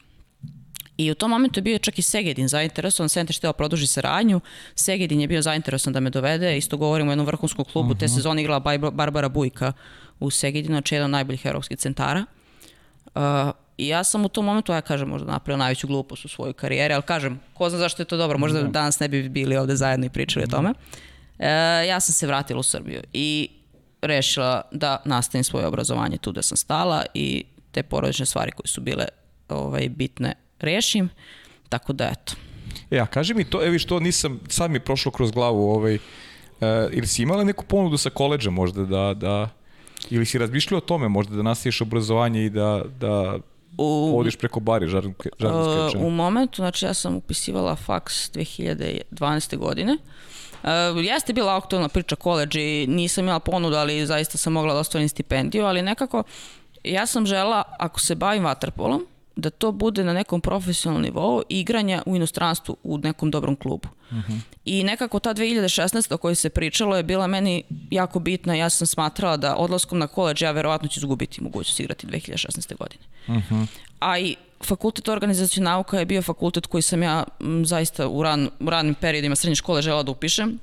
I u tom momentu je bio čak i Segedin zainteresovan, Sente šteo produži saradnju, Segedin je bio zainteresovan da me dovede, isto govorimo o jednom vrhunskom klubu, uh -huh. te mhm. sezone igrala Barbara Bujka u Segedinu, znači jedan od najboljih evropskih centara. Uh, I ja sam u tom momentu, ja kažem, možda napravio najveću glupost u svojoj karijeri, ali kažem, ko zna zašto je to dobro, možda uh -huh. danas ne bi bili ovde zajedno i pričali uh -huh. o tome. Uh, ja sam se vratila u Srbiju i rešila da nastavim svoje obrazovanje tu da sam stala i te porodične stvari koje su bile ovaj, bitne rešim, tako da eto. E, a kaži mi to, evi što nisam, sad mi je prošlo kroz glavu, ovaj, uh, ili si imala neku ponudu sa koleđa možda da, da ili si razmišljala o tome možda da nastaviš obrazovanje i da, da u, odiš preko bari žarnske, žarnske uh, U momentu, znači ja sam upisivala faks 2012. godine. Uh, jeste bila aktualna priča koleđ i nisam imala ponudu, ali zaista sam mogla da ostvarim stipendiju, ali nekako ja sam žela, ako se bavim vaterpolom, da to bude na nekom profesionalnom nivou igranja u inostranstvu u nekom dobrom klubu. Uh mhm. -huh. I nekako ta 2016. o kojoj se pričalo je bila meni jako bitna. Ja sam smatrala da odlaskom na koleđ ja verovatno ću izgubiti mogućnost igrati 2016. godine. Uh mhm. -huh. A i fakultet organizacije nauka je bio fakultet koji sam ja m, zaista u, ran, u ranim periodima srednje škole žela da upišem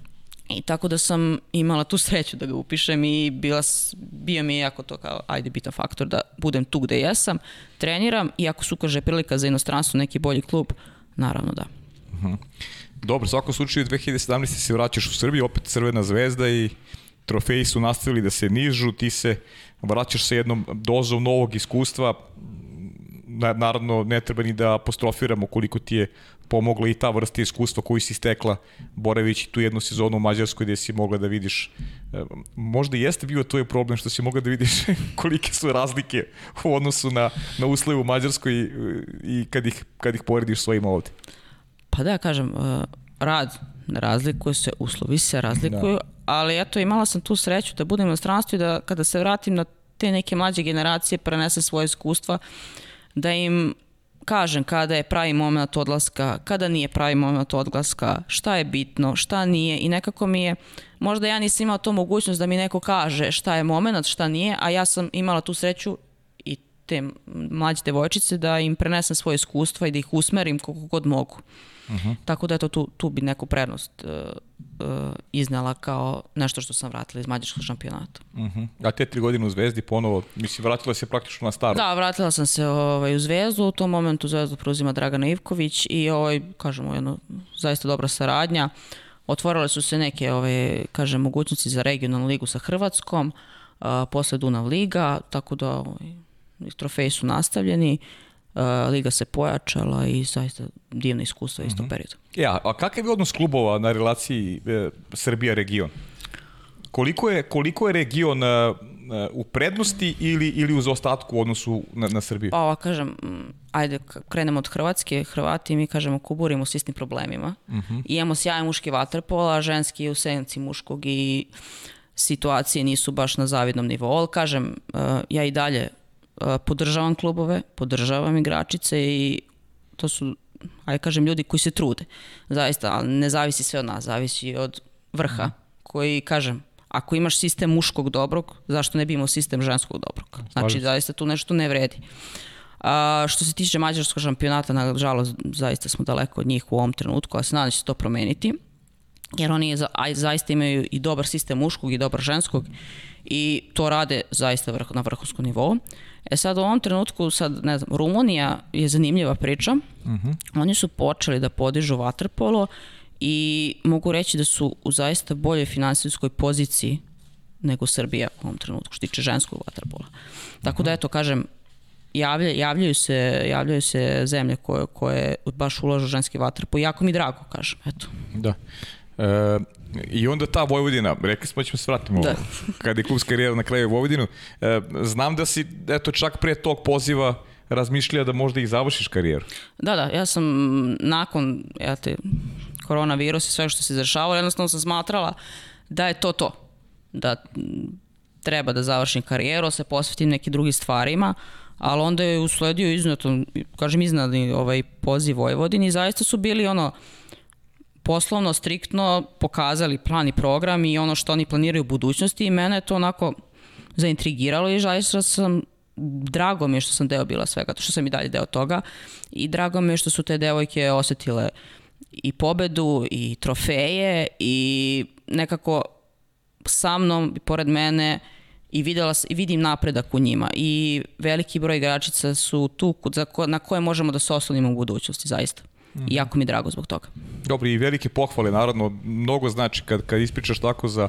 I tako da sam imala tu sreću da ga upišem i bila, bio mi je jako to kao, ajde, bitan faktor da budem tu gde jesam, treniram i ako se ukaže prilika za inostranstvo, neki bolji klub, naravno da. Uh mhm. -huh. Dobro, u svakom slučaju 2017. se vraćaš u Srbiju, opet Crvena zvezda i trofeji su nastavili da se nižu, ti se vraćaš sa jednom dozom novog iskustva, naravno ne treba ni da apostrofiramo koliko ti je pomogla i ta vrsta iskustva koju si stekla boravići tu jednu sezonu u Mađarskoj gde si mogla da vidiš e, možda jeste bio to je problem što si mogla da vidiš kolike su razlike u odnosu na, na uslove u Mađarskoj i, i kad, ih, kad ih porediš svojim ovde. Pa da, kažem, uh, rad razlikuje se, uslovi se razlikuju, da. ali eto imala sam tu sreću da budem u stranstvu i da kada se vratim na te neke mlađe generacije prenesem svoje iskustva, da im kažem kada je pravi moment odlaska, kada nije pravi moment odlaska, šta je bitno, šta nije. I nekako mi je, možda ja nisam imala to mogućnost da mi neko kaže šta je moment, šta nije, a ja sam imala tu sreću te mlađe devojčice da im prenesem svoje iskustva i da ih usmerim koliko god mogu. Uh -huh. Tako da eto, tu, tu bi neku prednost uh, uh, iznala kao nešto što sam vratila iz mađarskog šampionata. Uh -huh. A te tri godine u Zvezdi ponovo, mislim, vratila se praktično na staro? Da, vratila sam se ovaj, u Zvezdu, u tom momentu Zvezdu preuzima Dragana Ivković i ovaj, kažemo, jedno zaista dobra saradnja. Otvorile su se neke, ovaj, kažem, mogućnosti za regionalnu ligu sa Hrvatskom, uh, posle Dunav Liga, tako da ovaj, trofeji su nastavljeni. Uh, liga se pojačala i zaista divna iskustva mm -hmm. istom periodu. Ja, a kakav je odnos klubova na relaciji e, Srbija-region? Koliko je, koliko je region e, u prednosti ili, ili uz ostatku u odnosu na, na Srbiju? Pa, kažem, ajde, krenemo od Hrvatske. Hrvati, mi kažemo, kuburimo s istim problemima. Uh mhm. -huh. I imamo sjajan muški vaterpola, ženski je u senci muškog i situacije nisu baš na zavidnom nivou. Ali, kažem, e, ja i dalje podržavam klubove, podržavam igračice i to su, ajde kažem, ljudi koji se trude. Zaista, ali ne zavisi sve od nas, zavisi od vrha koji, kažem, ako imaš sistem muškog dobrog, zašto ne bi imao sistem ženskog dobrog? Znači, zaista tu nešto ne vredi. A, što se tiče mađarskog šampionata, nažalost, zaista smo daleko od njih u ovom trenutku, a se nadam da će se to promeniti jer oni za, zaista imaju i dobar sistem muškog i dobar ženskog i to rade zaista vrh, na vrhunskom nivou. E sad u ovom trenutku, sad ne znam, Rumunija je zanimljiva priča. Uh mhm. -huh. Oni su počeli da podižu vaterpolo i mogu reći da su u zaista boljoj finansijskoj poziciji nego Srbija u ovom trenutku, što tiče ženskog vaterpola. Tako da, mhm. eto, kažem, javlja, javljaju, se, javljaju se zemlje koje, koje baš ulažu ženski vaterpol. Jako mi drago, kažem, eto. Da. E, I onda ta Vojvodina, rekli smo da ćemo se vratiti da. kada je klubska karijera na kraju Vojvodinu. E, znam da si, eto, čak pre tog poziva razmišlja da možda i završiš karijeru. Da, da, ja sam nakon ja te, koronavirus i sve što se izrašavalo, jednostavno sam smatrala da je to to. Da treba da završim karijeru, se posvetim nekim drugim stvarima, ali onda je usledio iznadno, kažem iznadni ovaj poziv Vojvodini i zaista su bili ono, poslovno, striktno pokazali plan i program i ono što oni planiraju u budućnosti i mene je to onako zaintrigiralo i zaista sam drago mi je što sam deo bila svega, to što sam i dalje deo toga i drago mi je što su te devojke osetile i pobedu i trofeje i nekako sa mnom i pored mene i videla, i vidim napredak u njima i veliki broj igračica su tu za na koje možemo da se oslonimo u budućnosti, zaista. I jako mi je drago zbog toga. Dobro, i velike pohvale, naravno, mnogo znači kad, kad ispričaš tako za,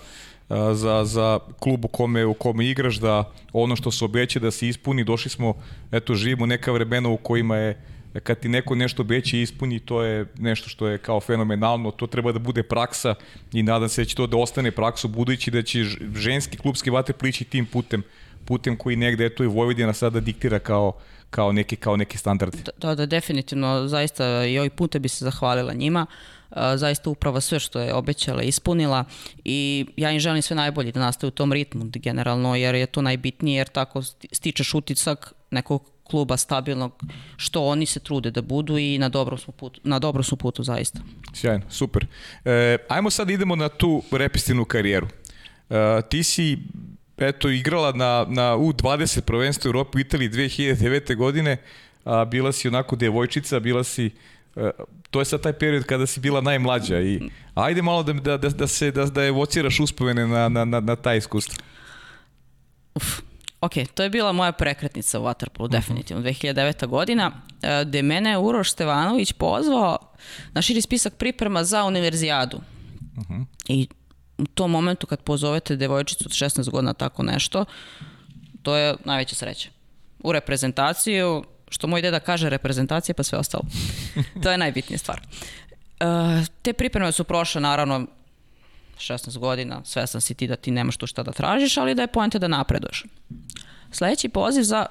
za, za klub u kome, u kome igraš, da ono što se obeće da se ispuni, došli smo, eto, živimo neka vremena u kojima je kad ti neko nešto obeće i ispuni, to je nešto što je kao fenomenalno, to treba da bude praksa i nadam se da će to da ostane praksu, budući da će ženski klubski vater plići tim putem, putem koji negde, eto i Vojvodina sada diktira kao, kao neki, kao neki standard. Da, da, da, definitivno, zaista i ovih puta bi se zahvalila njima. Zaista uprava sve što je obećala ispunila i ja im želim sve najbolje da nastaju u tom ritmu generalno jer je to najbitnije jer tako stičeš utisak nekog kluba stabilnog što oni se trude da budu i na dobrom smo putu, na dobrom su putu zaista. Sjajno, super. E, ajmo sad idemo na tu repistinu karijeru. E, ti si eto, igrala na, na U20 prvenstvu Europe u Italiji 2009. godine, a, bila si onako devojčica, bila si a, e, to je sad taj period kada si bila najmlađa i ajde malo da, da, da, se da, da evociraš uspomene na, na, na, na taj iskustvo. Uf, ok, to je bila moja prekretnica u Waterpolu, -huh. definitivno, 2009. godina, e, gde mene Uroš Stevanović pozvao na širi spisak priprema za univerzijadu. Uh -huh. I u tom momentu kad pozovete devojčicu od 16 godina tako nešto, to je najveća sreća. U reprezentaciju, što moj deda kaže reprezentacija pa sve ostalo. to je najbitnija stvar. Uh, te pripreme su prošle naravno 16 godina, sve sam si ti da ti nemaš tu šta da tražiš, ali da je poenta da napreduješ. Sledeći poziv za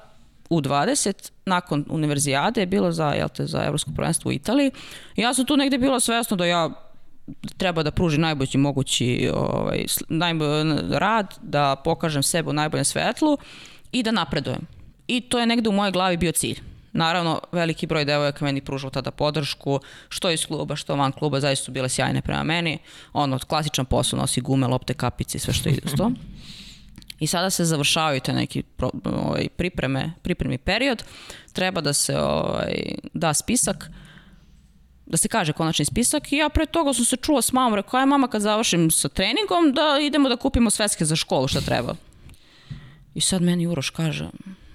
U20 nakon univerzijade je bilo za, jel te, za evropsko prvenstvo u Italiji. Ja sam tu negde bilo svesno da ja treba da pruži najbolji mogući ovaj, najbolj, rad, da pokažem sebe u najboljem svetlu i da napredujem. I to je negde u mojoj glavi bio cilj. Naravno, veliki broj devojaka meni pružao tada podršku, što iz kluba, što van kluba, zaista su bile sjajne prema meni. Ono, klasičan posao, nosi gume, lopte, kapice i sve što ide uz to. I sada se završavaju te neki pro, ovaj, pripreme, pripremi period. Treba da se ovaj, da spisak da se kaže konačni spisak i ja pre toga sam se čula s mamom, rekao, aj mama kad završim sa treningom da idemo da kupimo svetske za školu šta treba. I sad meni Uroš kaže,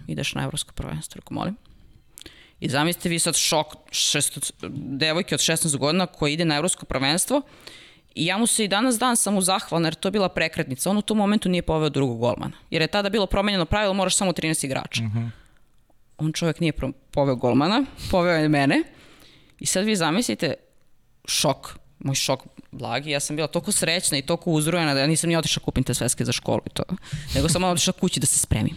ideš na evropsko prvenstvo, rekao, molim. I zamislite vi sad šok šest, devojke od 16 godina koja ide na evropsko prvenstvo I ja mu se i danas dan sam mu zahvalna jer to je bila prekretnica. On u tom momentu nije poveo drugog golmana. Jer je tada bilo promenjeno pravilo, moraš samo 13 igrača. Uh -huh. On čovjek nije poveo golmana, poveo je mene. I sad vi zamislite šok, moj šok blagi. Ja sam bila toliko srećna i toliko uzrujena da ja nisam ni otišla kupim te sveske za školu i to. Nego sam otišla kući da se spremim.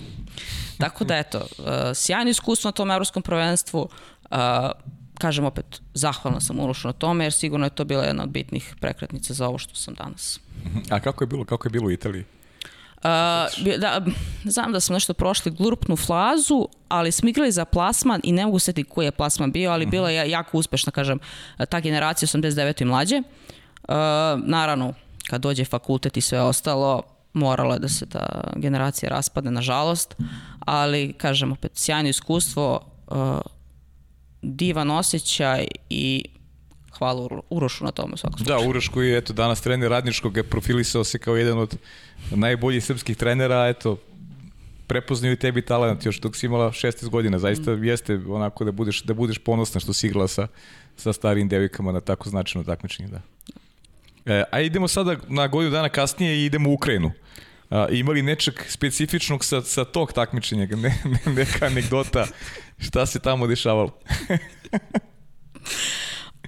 Tako da eto, uh, sjajno iskustvo na tom evropskom prvenstvu. Uh, kažem opet, zahvalna sam Urošu na tome, jer sigurno je to bila jedna od bitnih prekretnica za ovo što sam danas. A kako je bilo, kako je bilo u Italiji? Uh, da, znam da smo nešto prošli glurpnu flazu, ali smo igrali za plasman i ne mogu seti koji je plasman bio, ali bila je jako uspešna, kažem, ta generacija 89. i mlađe. Uh, naravno, kad dođe fakultet i sve ostalo, moralo je da se ta generacija raspadne, nažalost, ali, kažem, opet, sjajno iskustvo, uh, divan osjećaj i hvala Urošu na tome svakog Da, Uroš koji je eto, danas trener radničkog je profilisao se kao jedan od najboljih srpskih trenera, eto, prepoznaju tebi talent još dok si imala 16 godina, zaista mm. jeste onako da budeš, da budeš ponosna što si igrala sa, sa starim devojkama na tako značajno takmičenje, da. E, a idemo sada na godinu dana kasnije i idemo u Ukrajinu. A, imali nečeg specifičnog sa, sa tog takmičenja, ne, ne, neka anegdota šta se tamo dešavalo?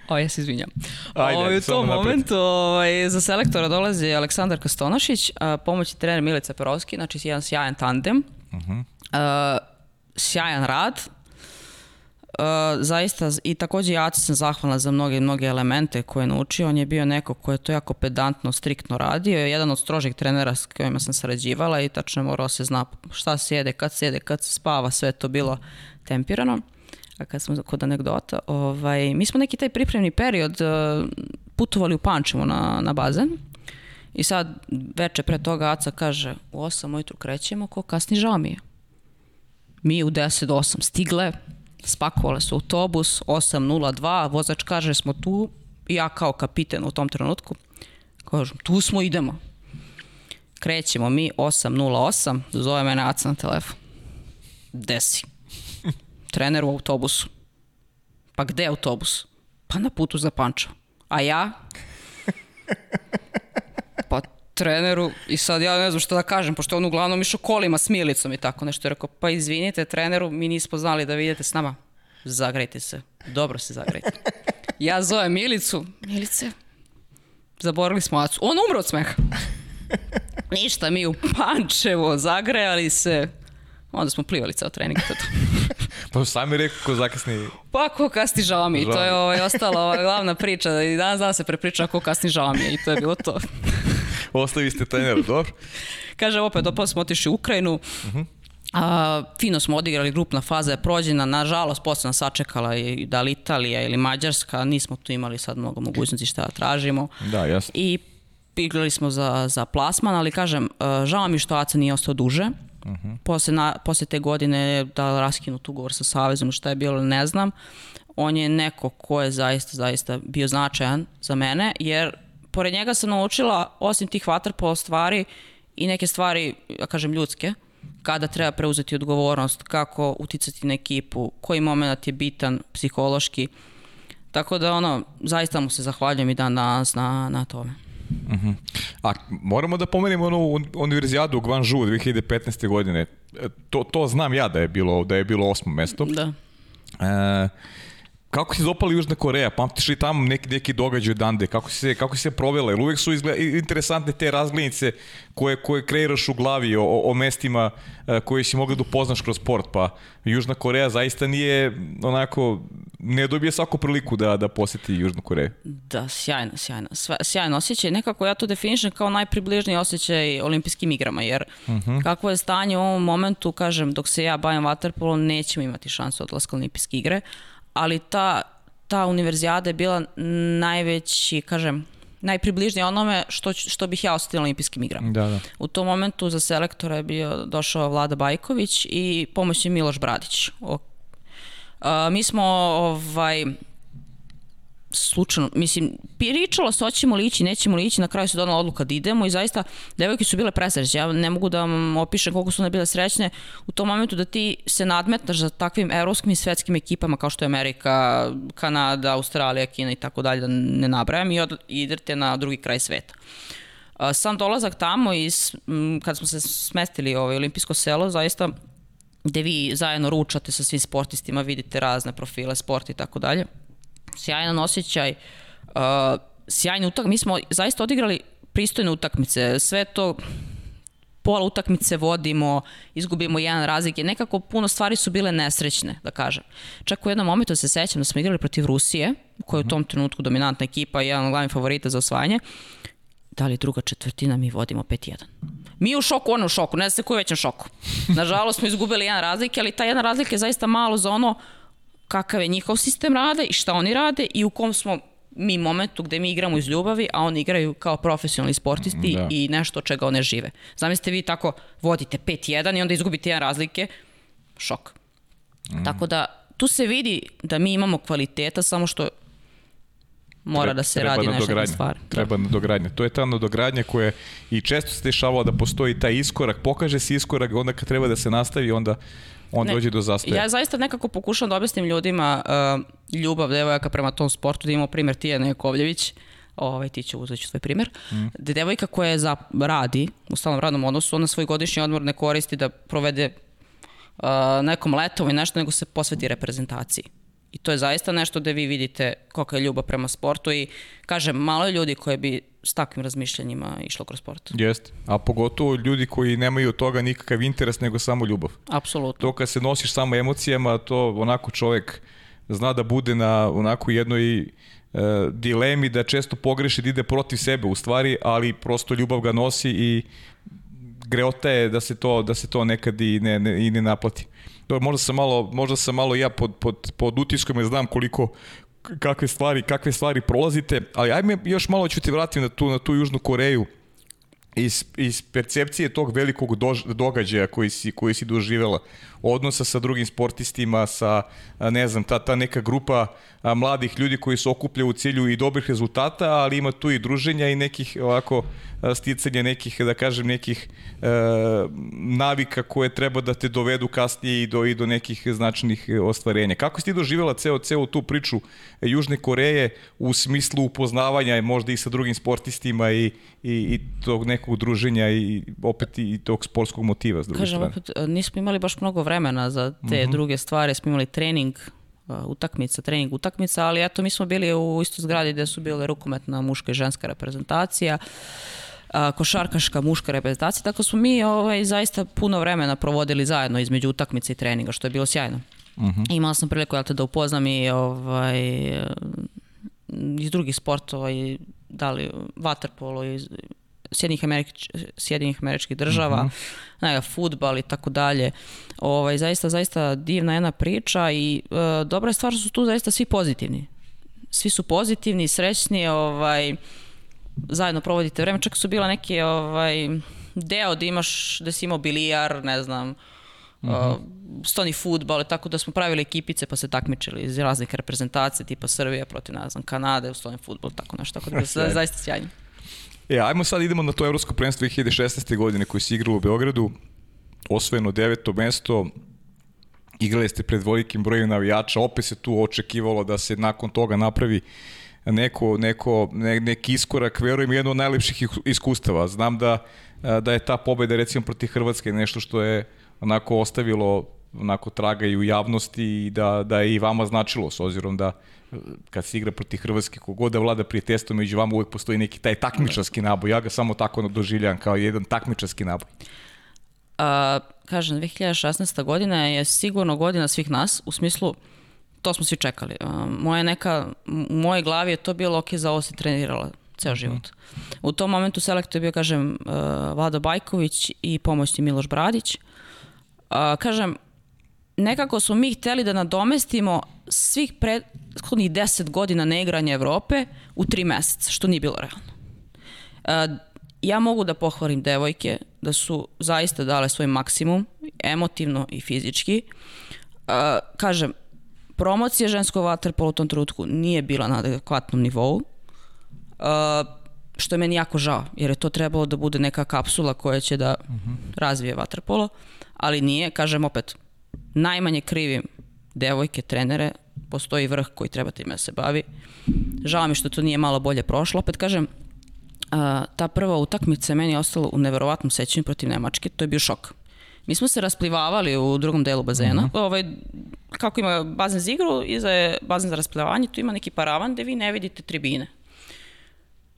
O, ja se izvinjam. Ajde, o, u tom momentu ovaj, za selektora dolazi Aleksandar Kastonašić, a, pomoćni trener Milica Perovski, znači jedan sjajan tandem, uh -huh. a, sjajan rad, Uh, zaista i takođe Jaci sam zahvalna za mnoge mnoge elemente koje je naučio. On je bio neko ko je to jako pedantno, striktno radio. Je jedan od strožih trenera s kojima sam sarađivala i tačno morao se zna šta se jede, kad se jede, kad se spava, sve to bilo tempirano. A kad smo kod anegdota, ovaj, mi smo neki taj pripremni period uh, putovali u Pančevo na, na bazen i sad veče pre toga Aca kaže u 8 ujutru krećemo, ko kasni žao mi je. Mi u 10 do 8 stigle, spakovale su autobus 802, vozač kaže smo tu, i ja kao kapiten u tom trenutku, kažem tu smo, idemo. Krećemo mi 808, zove mene Aca na telefon. Desi trener u autobusu. Pa gde je autobus? Pa na putu za Pančevo. A ja? Pa treneru i sad ja ne znam šta da kažem, pošto on uglavnom išao kolima s milicom i tako nešto. Je rekao, pa izvinite treneru, mi nismo znali da vidite s nama. Zagrejte se. Dobro se zagrejte. Ja zovem Milicu. Milice, zaborili smo Acu. On umro od smeha. Ništa, mi u Pančevo zagrejali se. Onda smo plivali ceo trening. Pa sami rekao ko zakasni... Pa ko kasni žao mi. Žao. To je ovaj, ostala ova glavna priča. I danas dan se prepriča ko kasni žao mi. I to je bilo to. Ostavi ste trener, dobro? Kaže, opet, opet smo otišli u Ukrajinu. Uh mhm. -huh. A, fino smo odigrali, grupna faza je prođena, nažalost posle nas sačekala i da li Italija ili Mađarska, nismo tu imali sad mnogo mogućnosti šta da tražimo. Da, jasno. I igrali smo za, za plasman, ali kažem, žao mi što Aca nije ostao duže, Uh -huh. posle, na, posle te godine da raskinut ugovor sa Savezom, šta je bilo, ne znam. On je neko ko je zaista, zaista bio značajan za mene, jer pored njega sam naučila, osim tih vaterpolo stvari, i neke stvari, ja kažem, ljudske, kada treba preuzeti odgovornost, kako uticati na ekipu, koji moment je bitan psihološki. Tako da ono, zaista mu se zahvaljujem i dan danas na, na tome. Uh -huh. A moramo da pomenemo onu univerzijadu u Guangzhou 2015. godine. E, to, to znam ja da je bilo, da je bilo osmo mesto. Da. E, Kako se dopala Južna Koreja? Pamtiš li tamo neki, neki događaj dande? Kako se, kako se provela? Jer uvek su izgleda, interesantne te razglednice koje, koje kreiraš u glavi o, o mestima e, koje si mogli da upoznaš kroz sport. Pa Južna Koreja zaista nije onako, ne dobije svaku priliku da, da poseti Južnu Koreju. Da, sjajno, sjajno. Sve, sjajno osjećaj. Nekako ja to definišem kao najpribližniji osjećaj olimpijskim igrama, jer uh Mhm. -huh. kako je stanje u ovom momentu, kažem, dok se ja bavim vaterpolom, nećemo imati šansu odlaska olimpijske igre, ali ta, ta univerzijada je bila najveći, kažem, najpribližnije onome što, što bih ja osetila na olimpijskim igrama. Da, da. U tom momentu za selektora je bio došao Vlada Bajković i pomoć je Miloš Bradić. O, a, mi smo ovaj, slučajno, mislim, pričalo se hoćemo li ići, nećemo li ići, na kraju se donala odluka da idemo i zaista devojke su bile presrećne. Ja ne mogu da vam opišem koliko su one bile srećne u tom momentu da ti se nadmetnaš za takvim evropskim i svetskim ekipama kao što je Amerika, Kanada, Australija, Kina i tako dalje, da ne nabrajam i, od, idete na drugi kraj sveta. Sam dolazak tamo i kad smo se smestili u ovaj olimpijsko selo, zaista gde vi zajedno ručate sa svim sportistima, vidite razne profile sporta i tako dalje. Sjajan osjećaj, uh, sjajni utak. Mi smo zaista odigrali pristojne utakmice. Sve to pola utakmice vodimo, izgubimo jedan razlike. Nekako puno stvari su bile nesrećne, da kažem. Čak u jednom momentu se sećam da smo igrali protiv Rusije, koja je u tom trenutku dominantna ekipa jedan od glavnih favorita za osvajanje. Da li druga četvrtina mi vodimo 5-1. Mi u šoku, ona u šoku, ne zna se ko je većem šoku. Nažalost smo izgubili jedan razlike, ali ta jedna razlika je zaista malo za ono kakav je njihov sistem rada i šta oni rade i u kom smo mi momentu gde mi igramo iz ljubavi, a oni igraju kao profesionalni sportisti Da. da. i nešto od čega one žive. Zamislite vi tako vodite 5-1 i onda izgubite jedan razlike, šok. Mm. Tako da tu se vidi da mi imamo kvaliteta, samo što mora da se radi na nadogradnja. stvari. Treba nadogradnja. To je ta nadogradnja koja i često se dešavalo da postoji taj iskorak, pokaže se iskorak, onda kad treba da se nastavi, onda on Ne, dođe do zastaja. Ja zaista nekako pokušam da objasnim ljudima uh, ljubav devojaka prema tom sportu, da imamo primjer Tijana Jakovljević, ovaj, ti će uzeti svoj primjer, mm. da devojka koja za, radi u stalnom radnom odnosu, ona svoj godišnji odmor ne koristi da provede uh, nekom letovu i nešto, nego se posveti reprezentaciji. I to je zaista nešto gde vi vidite kolika je ljubav prema sportu i kažem, malo je ljudi koje bi s takvim razmišljanjima išlo kroz sport. Jeste. A pogotovo ljudi koji nemaju od toga nikakav interes, nego samo ljubav. Apsolutno. To kad se nosiš samo emocijama, to onako čovek zna da bude na onako jednoj e, dilemi da često pogreši da ide protiv sebe u stvari, ali prosto ljubav ga nosi i greota je da se to da se to nekad i ne, ne, i ne naplati. Dobro, možda sam malo možda sam malo ja pod pod pod utiskom jer znam koliko kakve stvari kakve stvari prolazite, ali ajme još malo ću ti vratiti na tu na tu Južnu Koreju iz, iz percepcije tog velikog dož, događaja koji si, koji si doživela, odnosa sa drugim sportistima, sa, ne znam, ta, ta neka grupa mladih ljudi koji se okupljaju u cilju i dobrih rezultata, ali ima tu i druženja i nekih ovako sticanja nekih, da kažem, nekih e, navika koje treba da te dovedu kasnije i do, i do nekih značajnih ostvarenja. Kako si ti doživjela ceo, ceo tu priču Južne Koreje u smislu upoznavanja možda i sa drugim sportistima i, i, i tog nekog druženja i opet i tog sportskog motiva s druge Kažem, strane? opet, e, nismo imali baš mnogo vremena za te uh -huh. druge stvari, smo imali trening, uh, utakmica, trening, utakmica, ali eto, mi smo bili u istoj zgradi gde su bile rukometna muška i ženska reprezentacija, košarkaška muška reprezentacija, tako smo mi ovaj, zaista puno vremena provodili zajedno između utakmice i treninga, što je bilo sjajno. Uh -huh. Imala sam priliku jel te, da upoznam i ovaj, iz drugih sportova i da li vaterpolo iz Sjedinjih, Američ, Sjedinjih američkih država, mm -hmm. futbal i tako dalje. Ovaj, zaista, zaista divna jedna priča i e, dobra stvar su tu zaista svi pozitivni. Svi su pozitivni, srećni, ovaj, zajedno provodite vreme. Čak su bila neke ovaj, deo da imaš, da si imao bilijar, ne znam, uh, stoni futbal, tako da smo pravili ekipice pa se takmičili iz raznih reprezentacija, tipa Srbija protiv, ne znam, Kanade u stoni futbol, tako nešto, tako da je zaista sjajno. E, ajmo sad idemo na to evropsko prvenstvo 2016. godine koji se igralo u Beogradu, osvojeno deveto mesto, igrali ste pred velikim brojem navijača, opet se tu očekivalo da se nakon toga napravi neko, neko, ne, neki iskorak, verujem, jedno od najlepših iskustava. Znam da, da je ta pobeda recimo protiv Hrvatske nešto što je onako ostavilo onako traga i u javnosti i da, da je i vama značilo, s obzirom da kad se igra proti Hrvatske, kogod da vlada prijateljstvo među vama, uvek postoji neki taj takmičarski naboj. Ja ga samo tako doživljam kao jedan takmičarski naboj. A, kažem, 2016. godina je sigurno godina svih nas, u smislu, to smo svi čekali. Moja neka, u mojej glavi je to bilo ok, za ovo si trenirala ceo život. U tom momentu selektor je bio, kažem, Vlado Bajković i pomoćni Miloš Bradić. Kažem, nekako smo mi hteli da nadomestimo svih prethodnih 10 godina neigranja Evrope u 3 meseca, što nije bilo realno. Uh, ja mogu da pohvalim devojke da su zaista dale svoj maksimum, emotivno i fizički. Uh, kažem, promocija ženskog vaterpola u tom trenutku nije bila na adekvatnom nivou. Uh, što je meni jako žao, jer je to trebalo da bude neka kapsula koja će da -huh. razvije vaterpolo, ali nije, kažem opet, najmanje krivim devojke, trenere, postoji vrh koji treba time da se bavi. Žao mi što to nije malo bolje prošlo. Opet kažem, a, ta prva utakmica je meni ostala u neverovatnom sećanju protiv Nemačke, to je bio šok. Mi smo se rasplivavali u drugom delu bazena. Mm -hmm. ovaj, kako ima bazen za igru, iza je bazen za rasplivavanje, tu ima neki paravan gde vi ne vidite tribine.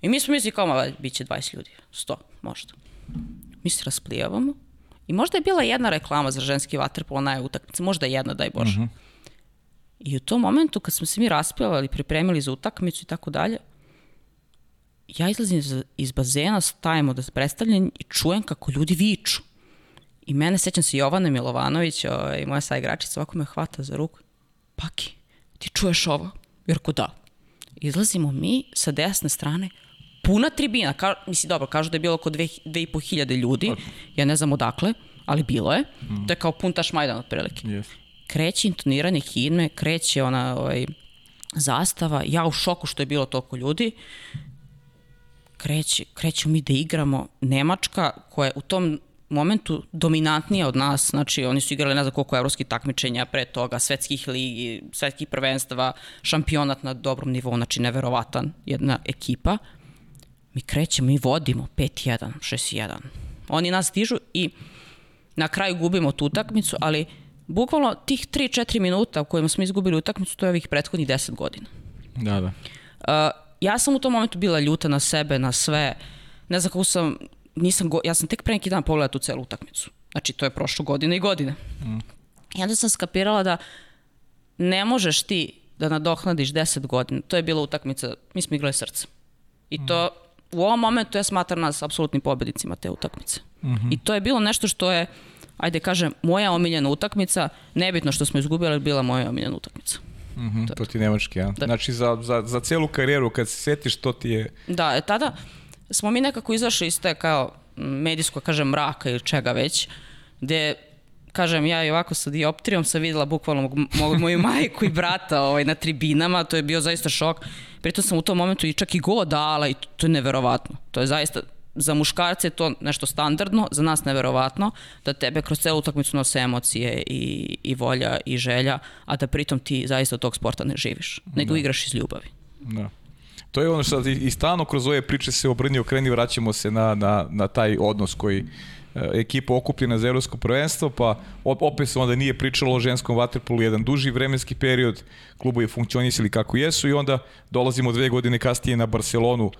I mi smo mislili kao, ma, bit će 20 ljudi, 100 možda. Mi se rasplivavamo i možda je bila jedna reklama za ženski vaterpolo na utakmici, možda jedna, daj Bože. Mm -hmm. I u tom momentu kad smo se mi raspivali, pripremili za utakmicu i tako dalje, ja izlazim iz, iz bazena, stajemo da se predstavljam i čujem kako ljudi viču. I mene, sećam se Jovana Milovanović, ovaj, moja sa igračica, ovako me hvata za ruku. Paki, ti čuješ ovo? Jer ko da. Izlazimo mi sa desne strane, puna tribina, ka, misli dobro, kažu da je bilo oko 2500 ljudi, ja ne znam odakle, ali bilo je. Mm. To je kao pun taš Majdan otprilike. Yes. Kreće intoniranje himne, kreće ona ovaj, zastava, ja u šoku što je bilo toliko ljudi kreće, krećemo mi da igramo. Nemačka koja je u tom momentu dominantnija od nas, znači oni su igrali ne znam koliko evropskih takmičenja pre toga, svetskih ligi, svetskih prvenstava, šampionat na dobrom nivou, znači neverovatan jedna ekipa. Mi krećemo i vodimo 5-1, 6-1. Oni nas stižu i na kraju gubimo tu utakmicu, ali bukvalno tih 3-4 minuta u kojima smo izgubili utakmicu, to je ovih prethodnih 10 godina. Da, da. Uh, ja sam u tom momentu bila ljuta na sebe, na sve. Ne znam kako sam, nisam, go, ja sam tek pre neki dan pogledala tu celu utakmicu. Znači, to je prošlo godine i godine. Mm. I onda sam skapirala da ne možeš ti da nadohnadiš 10 godina. To je bila utakmica, mi smo igrali srce. I to, mm. U ovom momentu ja smatram nas apsolutnim pobednicima te utakmice. Mm -hmm. I to je bilo nešto što je, ajde kažem, moja omiljena utakmica, nebitno što smo izgubili, bila moja omiljena utakmica. Mm -hmm, to ti Nemački, ja. Da. Znači za, za, za celu karijeru kad se setiš to ti je... Da, e, tada smo mi nekako izašli iz te kao medijsko, kažem, mraka ili čega već, gde kažem, ja i ovako sa dioptrijom sam videla bukvalno moju majku i brata ovaj, na tribinama, to je bio zaista šok. Pritom sam u tom momentu i čak i go dala i to, to je neverovatno. To je zaista, za muškarce je to nešto standardno, za nas neverovatno, da tebe kroz celu utakmicu nose emocije i, i volja i želja, a da pritom ti zaista od tog sporta ne živiš, nego da. igraš iz ljubavi. Da. To je ono što i stano kroz ove priče se obrni okreni, vraćamo se na, na, na taj odnos koji ekipa okupljena za evropsko prvenstvo, pa opet se onda nije pričalo o ženskom vaterpolu jedan duži vremenski period, klubovi funkcionisali kako jesu i onda dolazimo dve godine kasnije na Barcelonu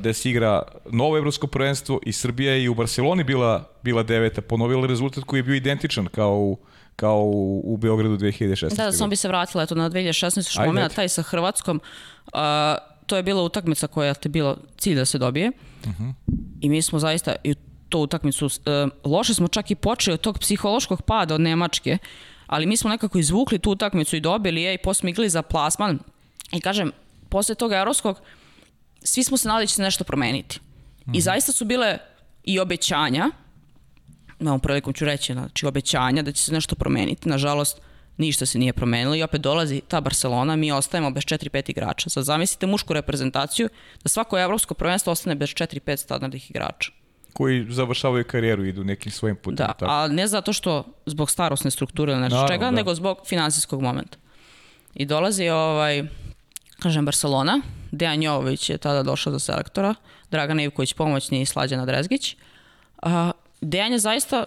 gde se igra novo evropsko prvenstvo i Srbija je i u Barceloni bila, bila deveta, ponovila rezultat koji je bio identičan kao u, kao u, u Beogradu 2016. Da, da, sam bi se vratila eto, na 2016. što momena, taj sa Hrvatskom. Uh, to je bila utakmica koja te bilo cilj da se dobije. Uh mhm. -huh. I mi smo zaista i to utakmicu, uh, loše smo čak i počeli od tog psihološkog pada od Nemačke, ali mi smo nekako izvukli tu utakmicu i dobili je i posle smo za plasman. I kažem, posle tog evropskog, svi smo se nadali da će se nešto promeniti. Mm. I mhm. zaista su bile i obećanja, na ovom prilikom ću reći, znači obećanja da će se nešto promeniti. Nažalost, ništa se nije promenilo i opet dolazi ta Barcelona, mi ostajemo bez 4-5 igrača. Sad zamislite mušku reprezentaciju, da svako evropsko prvenstvo ostane bez 4-5 standardnih igrača. Koji završavaju karijeru, idu nekim svojim putem. Da, tako. a ne zato što zbog starosne strukture ili nešto čega, da. nego zbog finansijskog momenta. I dolazi ovaj, kažem, Barcelona, Dejan Jovović je tada došao za selektora, Dragan Ivković pomoćni i Slađana Drezgić. A, Dejan je zaista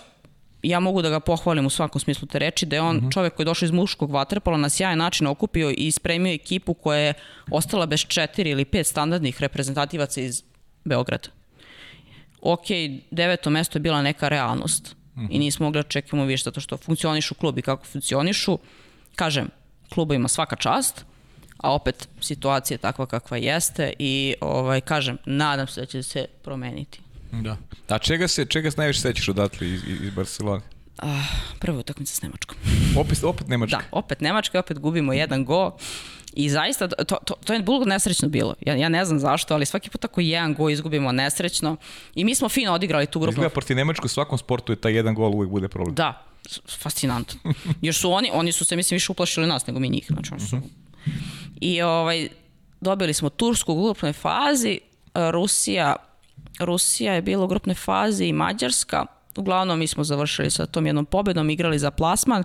ja mogu da ga pohvalim u svakom smislu te reči, da je on uh -huh. čovek koji je došao iz muškog vaterpola na sjajan način okupio i spremio ekipu koja je ostala bez četiri ili pet standardnih reprezentativaca iz Beograda. Ok, deveto mesto je bila neka realnost -huh. i nismo mogli da čekamo više zato što funkcionišu klub i kako funkcionišu. Kažem, kluba ima svaka čast, a opet situacija je takva kakva jeste i ovaj kažem, nadam se da će se promeniti. Da. A čega se, čega se najviše sećaš odatle iz, iz Barcelone? Uh, prva utakmica s Nemačkom. Opet, opet Nemačka? Da, opet Nemačka, opet gubimo jedan go. I zaista, to, to, to je bilo nesrećno bilo. Ja, ja ne znam zašto, ali svaki put ako jedan go izgubimo nesrećno. I mi smo fino odigrali tu grupu. Izgleda proti Nemačku u svakom sportu je taj jedan gol uvek bude problem. Da, fascinantno. Još su oni, oni su se, mislim, više uplašili nas nego mi njih. Znači, oni su... I ovaj, dobili smo Tursku u grupnoj fazi, Rusija Rusija je bila u grupnoj fazi i Mađarska. Uglavnom mi smo završili sa tom jednom pobedom, igrali za plasman,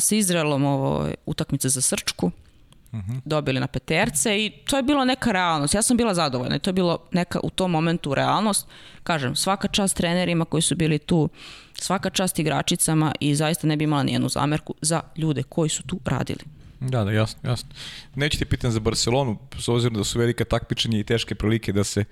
sa Izraelom ovo, utakmice za Srčku, mhm. -huh. dobili na peterce i to je bilo neka realnost. Ja sam bila zadovoljna i to je bilo neka u tom momentu realnost. Kažem, svaka čast trenerima koji su bili tu, svaka čast igračicama i zaista ne bi imala nijednu zamerku za ljude koji su tu radili. Da, da, jasno, jasno. Neću ti pitan za Barcelonu, s obzirom da su velika takmičenja i teške prilike da se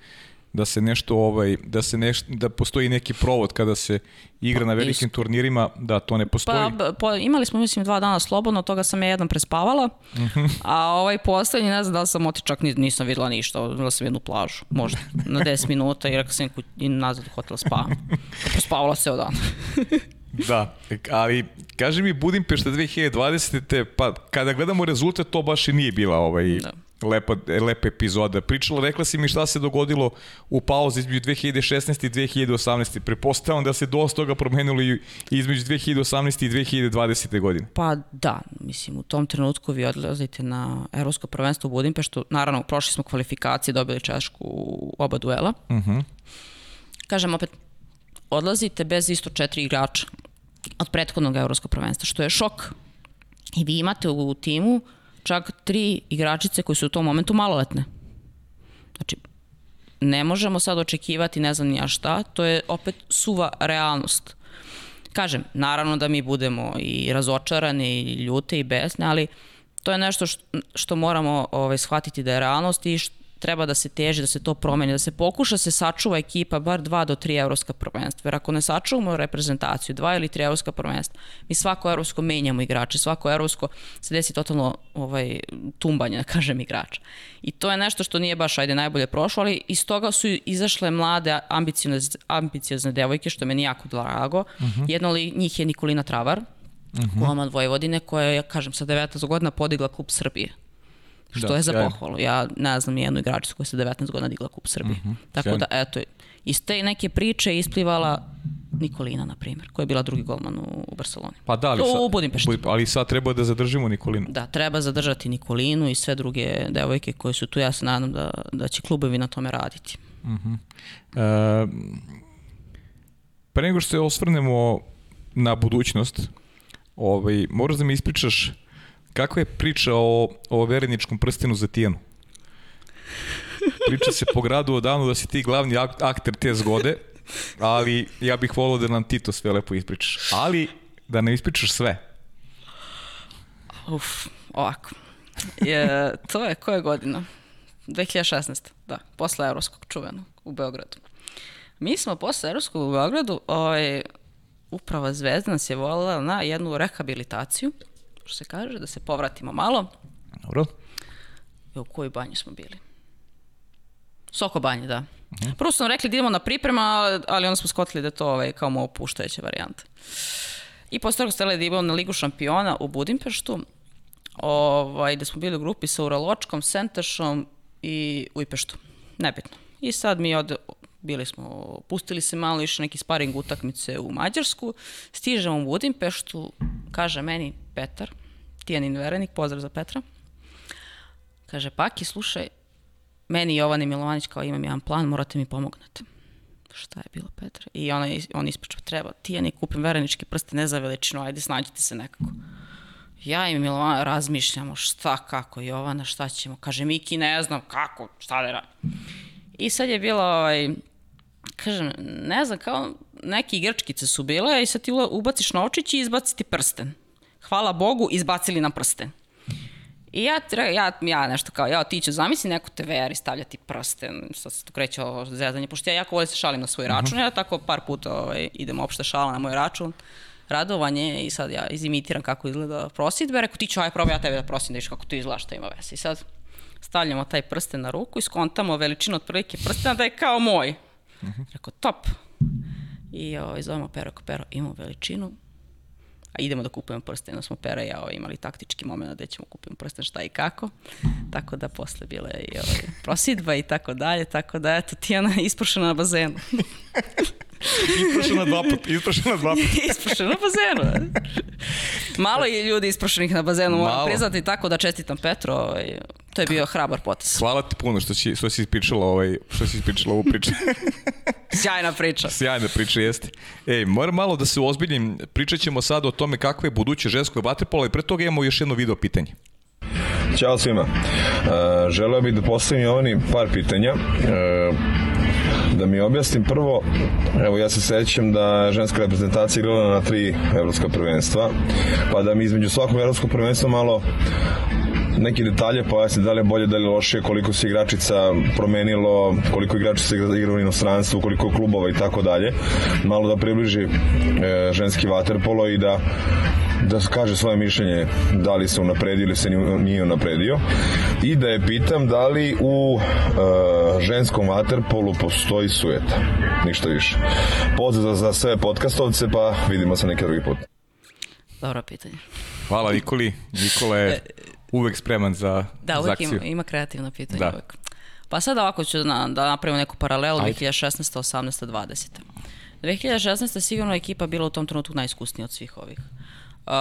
da se nešto ovaj da se nešto da postoji neki provod kada se igra pa, na velikim is... turnirima da to ne postoji. Pa, pa imali smo mislim dva dana slobodno, toga sam ja jedan prespavala. Mhm. a ovaj poslednji ne znam da li sam otičak nisam videla ništa, videla sam jednu plažu, možda na 10 minuta i rekao sam i nazad u hotel spavam. Prespavala se dan. da, ali kaži mi Budimpešta 2020. Te, pa kada gledamo rezultat to baš i nije bila ovaj da lepa, lepa epizoda. Pričala, rekla si mi šta se dogodilo u pauzi između 2016. i 2018. Prepostavljam da se dosta toga promenilo i između 2018. i 2020. godine. Pa da, mislim, u tom trenutku vi odlazite na Evropsko prvenstvo u Budimpeštu. Naravno, prošli smo kvalifikacije, dobili češku u oba duela. Uh mhm. -huh. Kažem opet, odlazite bez isto četiri igrača od prethodnog Evropskog prvenstva, što je šok. I vi imate u timu čak tri igračice koji su u tom momentu maloletne. Znači, ne možemo sad očekivati ne znam nija šta, to je opet suva realnost. Kažem, naravno da mi budemo i razočarani, i ljute, i besne, ali to je nešto što, što moramo ovaj, shvatiti da je realnost i što, treba da se teži, da se to promeni, da se pokuša se sačuva ekipa bar dva do tri evropska prvenstva. Jer ako ne sačuvamo reprezentaciju, dva ili tri evropska prvenstva, mi svako evropsko menjamo igrače, svako evropsko se desi totalno ovaj, tumbanje, da kažem, igrača. I to je nešto što nije baš, ajde, najbolje prošlo, ali iz toga su izašle mlade ambiciozne, ambiciozne devojke, što meni jako drago. Uh mhm. -huh. Jedna od njih je Nikolina Travar, uh -huh. golman Vojvodine, koja je, kažem, sa 19 godina podigla klub Srbije što da, je za pohvalu. Ja ne znam jednu igračicu koja se 19 godina digla kup Srbije. Mm -hmm, Tako sjajno. da, eto, iz te neke priče isplivala Nikolina, na primjer, koja je bila drugi golman u, u Barceloni. Pa da, ali sad, u Budimpešti. Ali sad treba da zadržimo Nikolinu. Da, treba zadržati Nikolinu i sve druge devojke koje su tu. Ja se nadam da, da će klubovi na tome raditi. Uh -huh. e, pre nego što se osvrnemo na budućnost, ovaj, moraš da mi ispričaš Kakva je priča o, o vereničkom prstenu za Tijanu? Priča se po gradu odavno da si ti glavni akter te zgode, ali ja bih volao da nam ti to sve lepo ispričaš. Ali da ne ispričaš sve. Uf, ovako. Je, to je koje godina? 2016. Da, posle Evropskog čuvenog u Beogradu. Mi smo posle Evropskog u Beogradu, ovaj, uprava Zvezda nas je volila na jednu rehabilitaciju što se kaže, da se povratimo malo. Dobro. I u kojoj banji smo bili? Soko banje, da. Uh mhm. -huh. Prvo smo rekli da idemo na priprema, ali onda smo skotili da je to ovaj, kao moja puštajuća varijanta. I posle toga stali da idemo na Ligu šampiona u Budimpeštu, ovaj, da smo bili u grupi sa Uraločkom, Sentešom i Ujpeštu. Nebitno. I sad mi od, bili smo, pustili se malo, išli neki sparing utakmice u Mađarsku, stižemo u Budimpeštu, kaže meni Petar, Tijanin verenik, pozdrav za Petra, kaže, Paki, slušaj, meni Jovan i Milovanić kao imam jedan plan, morate mi pomognete. Šta je bilo, Petar? I ona, on ispričao, treba, Tijani, kupim vereničke prste, ne za veličinu, ajde, snađite se nekako. Ja i Milovan razmišljamo šta, kako, Jovana, šta ćemo. Kaže, Miki, ne znam kako, šta da radim. I sad je bilo, ovaj, kažem, ne znam, kao, neke igračkice su bile i sad ti ubaciš novčić i izbaci ti prsten. Hvala Bogu, izbacili nam prsten. I ja, ja, ja nešto kao, ja ti ću zamisli neku TV i stavljati prsten, sad se tu kreće ovo zezanje, pošto ja jako volim se šalim na svoj račun, uh -huh. ja tako par puta ovaj, idem opšte šala na moj račun, radovanje i sad ja izimitiram kako izgleda prosidbe, rekao ti ću aj probaj ja tebe da prosim da viš kako to izgleda, šta ima veze. I sad stavljamo taj prsten na ruku i skontamo veličinu otprilike prstena da je kao moj. Uh -huh. Rekao, top. I ovaj, zovemo Pero, Pero, imamo veličinu, a idemo da kupujemo prsten, da smo Pera i ja ovaj, imali taktički moment da ćemo kupiti prsten šta i kako, tako da posle bile i ovaj, prosidba i tako dalje, tako da eto Tijana isprošena na bazenu. isprošena dva puta, isprošena dva puta. isprošena na bazenu. Malo je ljudi isprošenih na bazenu, moram priznati tako da čestitam Petro, ovaj, to je bio hrabar potes. Hvala ti puno što si, što si ispričala, ovaj, što si ispričala ovu priču. Sjajna priča. Sjajna priča, jeste. Ej, moram malo da se ozbiljim, pričat ćemo sad o tome kakva je buduće žensko vaterpola i pre toga imamo još jedno video pitanje. Ćao svima. Uh, želeo bih da postavim Jovani par pitanja. Uh, da mi objasnim prvo, evo ja se sećam da ženska reprezentacija igrala na tri evropska prvenstva, pa da mi između svakog evropskog prvenstva malo neke detalje pojasni, da li je bolje, da li je lošije, koliko se igračica promenilo, koliko igračica igra u inostranstvu, koliko klubova i tako dalje. Malo da približi e, ženski vaterpolo i da da kaže svoje mišljenje da li se unapredio ili se nije unapredio. I da je pitam da li u e, ženskom vaterpolu postoji sujeta ništa više. Pozdrav za sve podcastovce pa vidimo se neki drugi put. Dobro pitanje. Hvala Nikoli. Nikola je uvek spreman za, da, uvek za akciju. Ima, ima kreativno pitanje da. uvek. Pa sad ovako ću na, da napravimo neku paralelu 2016. 18. 20. 2016. sigurno ekipa bila u tom trenutku najiskusnija od svih ovih. Uh,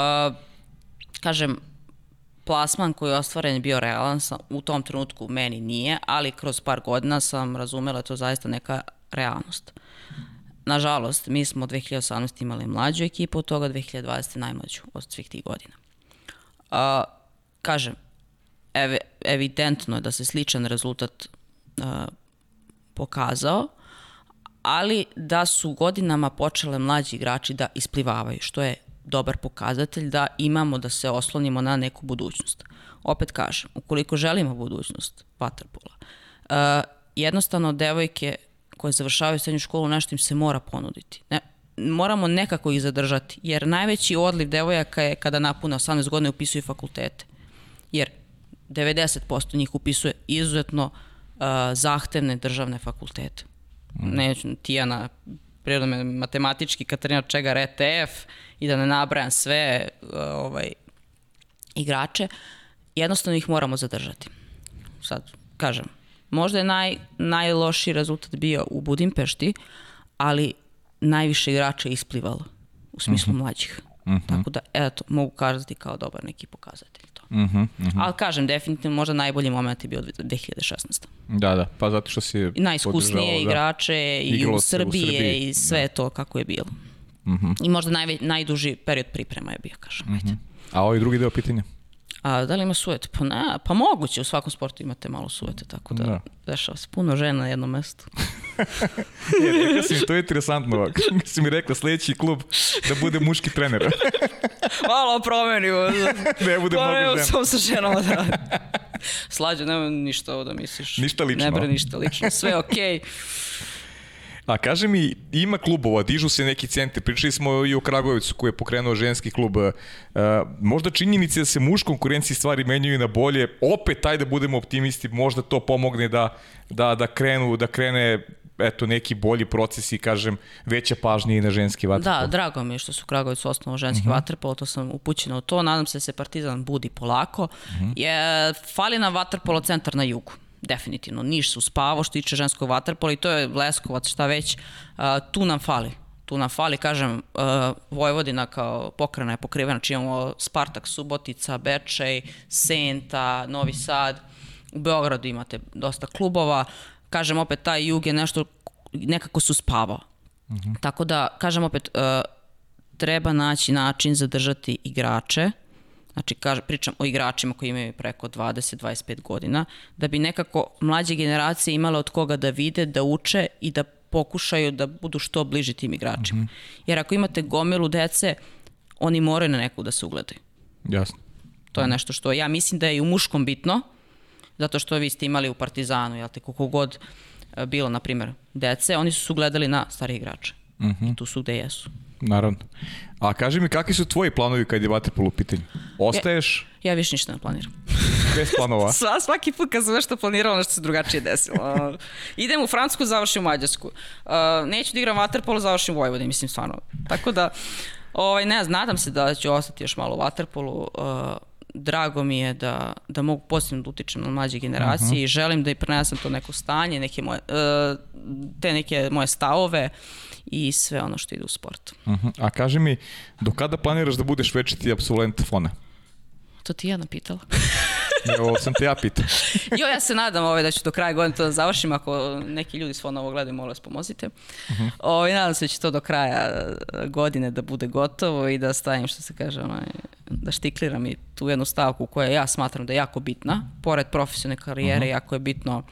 kažem, plasman koji je ostvaren bio realan, sam, u tom trenutku meni nije, ali kroz par godina sam razumela da to zaista neka realnost. Nažalost, mi smo 2018. imali mlađu ekipu, od toga 2020. najmlađu od svih tih godina. Uh, kažem, ev, evidentno je da se sličan rezultat uh, pokazao, ali da su godinama počele mlađi igrači da isplivavaju, što je dobar pokazatelj da imamo da se oslonimo na neku budućnost. Opet kažem, ukoliko želimo budućnost vaterpola, uh, jednostavno devojke koje završavaju srednju školu nešto im se mora ponuditi. Ne, moramo nekako ih zadržati, jer najveći odliv devojaka je kada napune 18 godina i upisuju fakultete jer 90% njih upisuje izuzetno uh, zahtevne državne fakultete. Mm. Neću, Tijana, prirodno matematički, Katarina Čegar, ETF i da ne nabrajam sve uh, ovaj, igrače, jednostavno ih moramo zadržati. Sad, kažem, možda je naj, najlošiji rezultat bio u Budimpešti, ali najviše igrača je isplivalo u smislu mm -hmm. mlađih. Mm -hmm. Tako da, eto, mogu kazati kao dobar neki pokazatelj. Uh -huh, uh -huh. Ali kažem, definitivno možda najbolji moment je bio 2016. Da, da, pa zato što si Najiskusnije da. igrače i u Srbiji, u Srbiji i sve da. to kako je bilo. Uh -huh. I možda naj, najduži period priprema je bio, kažem. Uh -huh. A ovaj drugi deo pitanja? A da li ima sujet? Pa ne, pa moguće, u svakom sportu imate malo sujete, tako da, da. dešava se puno žena na jednom mestu. je, rekla si mi, to je interesantno ovako. si mi rekla sledeći klub da bude muški trener. malo promenimo. ne bude mnogo žena. Samo sa ženama da. Slađe, nema ništa ovo da misliš. Ništa lično. Ne bre ništa lično, sve okej. Okay. A kaže mi, ima klubova, dižu se neki centri, pričali smo i o Kragujevcu koji je pokrenuo ženski klub. Uh, možda činjenici da se muš konkurenciji stvari menjaju na bolje, opet taj da budemo optimisti, možda to pomogne da, da, da krenu, da krene eto neki bolji procesi, kažem, veća pažnja i na ženski vaterpolo. Da, drago mi je što su Kragovic osnovo ženski uh mhm. -huh. vaterpolo, to sam upućena u to, nadam se da se Partizan budi polako. Uh mhm. -huh. je, fali nam vaterpolo centar na jugu definitivno. Niš su spavo što tiče ženskog vaterpola i to je Leskovac, šta već, uh, tu nam fali. Tu nam fali, kažem, uh, Vojvodina kao pokrena je pokrivena, znači imamo Spartak, Subotica, Bečej, Senta, Novi Sad, u Beogradu imate dosta klubova, kažem opet, taj jug je nešto, nekako su spavao. Uh mhm. -huh. Tako da, kažem opet, uh, treba naći način zadržati igrače, znači kaž, pričam o igračima koji imaju preko 20-25 godina, da bi nekako mlađe generacije imale od koga da vide, da uče i da pokušaju da budu što bliži tim igračima. Jer ako imate gomilu dece, oni moraju na nekog da se ugledaju. Jasno. To je nešto što ja mislim da je i u muškom bitno, zato što vi ste imali u Partizanu, jel te, koliko god e, bilo, na primjer, dece, oni su se ugledali na starije igrače. I tu su gde jesu. Naravno. A kaži mi, kakvi su tvoji planovi kad je vaterpolo u pitanju? Ostaješ Ja više ništa ne planiram. bez planova? Sva, svaki put kad sam nešto planirala, nešto se drugačije desilo. Uh, idem u Francusku, završim u Mađarsku. Uh, neću da igram vaterpolo, završim u Vojvodini, mislim stvarno. Tako da, ovaj, ne znam, nadam se da ću ostati još malo u vaterpolu. Uh, drago mi je da, da mogu pozitivno da utičem na mlađe generacije i želim da i prenesem to neko stanje, neke moje, uh, te neke moje stavove i sve ono što ide u sportu. Uh A kaži mi, do kada planiraš da budeš večiti absolvent fona? To ti ja napitala. Evo, ovo sam te ja pitao. jo, ja se nadam ovaj, da ću do kraja godine to da završim. Ako neki ljudi s fona ovo gledaju, molim vas pomozite. Uh -huh. ovaj, nadam se da će to do kraja eh, godine da bude gotovo i da stavim, što se kaže, onaj, da štikliram i tu jednu stavku koja ja smatram da je jako bitna. Pored profesionalne karijere, uh -huh. jako je bitno uh,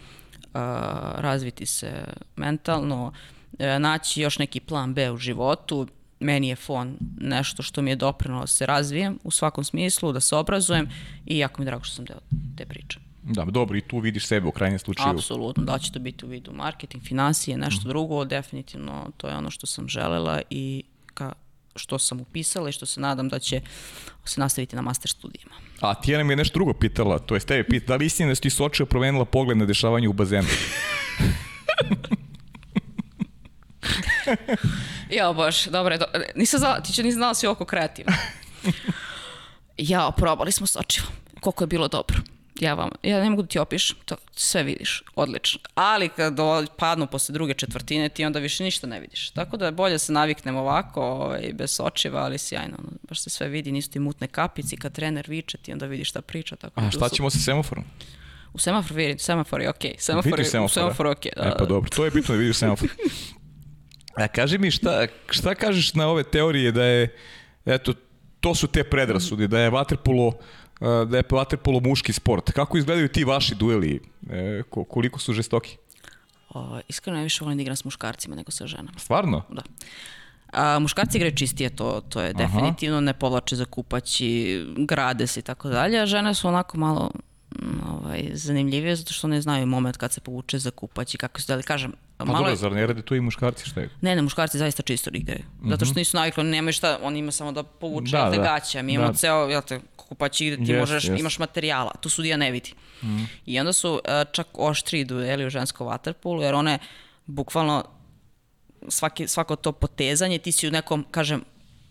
razviti se mentalno, uh, naći još neki plan B u životu, meni je fon nešto što mi je doprino da se razvijem u svakom smislu, da se obrazujem i jako mi je drago što sam deo te priče. Da, dobro, i tu vidiš sebe u krajnjem slučaju. Apsolutno, da će to biti u vidu marketing, financije, nešto mm. drugo, definitivno to je ono što sam želela i ka, što sam upisala i što se nadam da će se nastaviti na master studijima. A Tijena mi je nešto drugo pitala, to je tebi pitala, da li istina da si ti sočio promenila pogled na dešavanje u bazenu? ja, baš, dobro, do... nisam znala, ti će nisam znala si oko kreativno. ja, probali smo sočivo. Koliko je bilo dobro. Ja, vam, ja ne mogu da ti opišem, to sve vidiš, odlično. Ali kad padnu posle druge četvrtine, ti onda više ništa ne vidiš. Tako da je bolje se naviknem ovako, ovaj, bez sočiva, ali sjajno. Ono, baš se sve vidi, nisu ti mutne kapici, kad trener viče ti, onda vidiš šta priča. Tako A da šta ćemo sa semaforom? U semafor vidim, semafor je okej. Okay. Semafor, vidiš semafor, semafor je okej. Okay. E pa dobro, to je bitno da vidiš semafor. A kaži mi šta, šta kažeš na ove teorije da je, eto, to su te predrasude, da je vaterpolo da je vaterpolo muški sport. Kako izgledaju ti vaši dueli? E, koliko su žestoki? O, iskreno najviše volim da igram s muškarcima nego sa ženama. Stvarno? Da. A, muškarci igraju čistije, to, to je definitivno, Aha. ne povlače za kupaći, grade se i tako dalje, a žene su onako malo ovaj, zanimljivije zato što ne znaju moment kad se povuče za kupać i kako se da li kažem. Pa malo dobro, zar ne rade tu i muškarci šta je? Ne, ne, muškarci zaista čisto igraju. Mm -hmm. Zato što nisu navikli, oni nemaju šta, oni imaju samo da povuče da, da. gaća. Mi imamo da. ceo, jel te, kupać igre, ti yes, možeš, yes. imaš materijala, tu sudija ne vidi. Mm -hmm. I onda su uh, čak oštri dueli u ženskom waterpolu, jer one bukvalno svaki, svako to potezanje, ti si u nekom, kažem,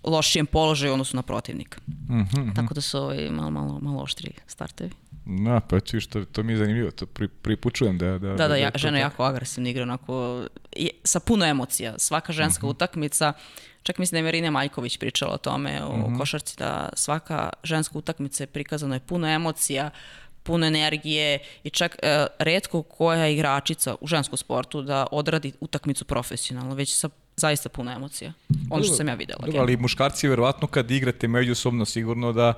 lošijem položaju odnosu na protivnika. Mm -hmm. Tako da su ovaj, malo, malo, malo oštri startevi. Na, pa ti što to mi je zanimljivo, to pri, pripučujem da... Da, da, da, da ja, žena je jako agresivna igra, onako, je, sa puno emocija. Svaka ženska mhm. -huh. utakmica, čak mislim da je Marina Maljković pričala o tome, o uh mhm. -huh. košarci, da svaka ženska utakmica je prikazana je puno emocija, puno energije i čak e, redko koja igračica u ženskom sportu da odradi utakmicu profesionalno, već sa zaista puno emocija. Ono što sam ja videla. Dobro, ali muškarci verovatno kad igrate međusobno sigurno da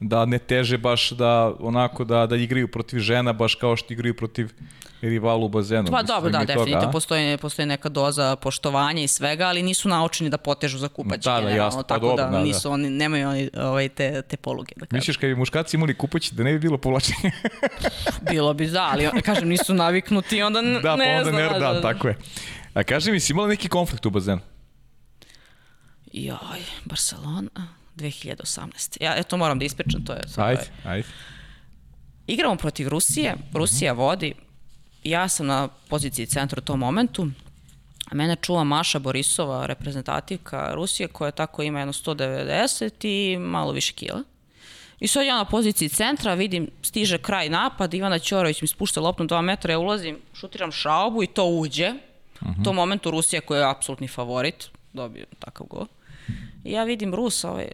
da ne teže baš da onako da da igraju protiv žena baš kao što igraju protiv rivalu u bazenu. Pa dobro, da, definitivno postoji, postoji neka doza poštovanja i svega, ali nisu naučeni da potežu za kupaće. Da, da, jasno, pa tako dobro, da, da, nisu, oni, nemaju oni ovaj, te, te poluge. Da kažem. Misliš kad bi muškarci imali kupaći da ne bi bilo povlačenje? bilo bi, da, ali kažem, nisu naviknuti, onda ne da, pa onda znam. Ne, da, da, tako je. A kaži mi, si imala neki konflikt u bazenu? Joj, Barcelona. 2018. Ja eto moram da ispričam, to je... Ajde, ajde. Igramo protiv Rusije, Rusija vodi, ja sam na poziciji centra u tom momentu, mene čuva Maša Borisova, reprezentativka Rusije, koja tako ima jedno 190 i malo više kila. I sad ja na poziciji centra vidim, stiže kraj napad, Ivana Ćorović mi spušta lopnu 2 metra, ja ulazim, šutiram šaubu i to uđe. Uh -huh. U tom momentu Rusija koja je apsolutni favorit, dobio takav gol. I ja vidim Rusa, ovaj,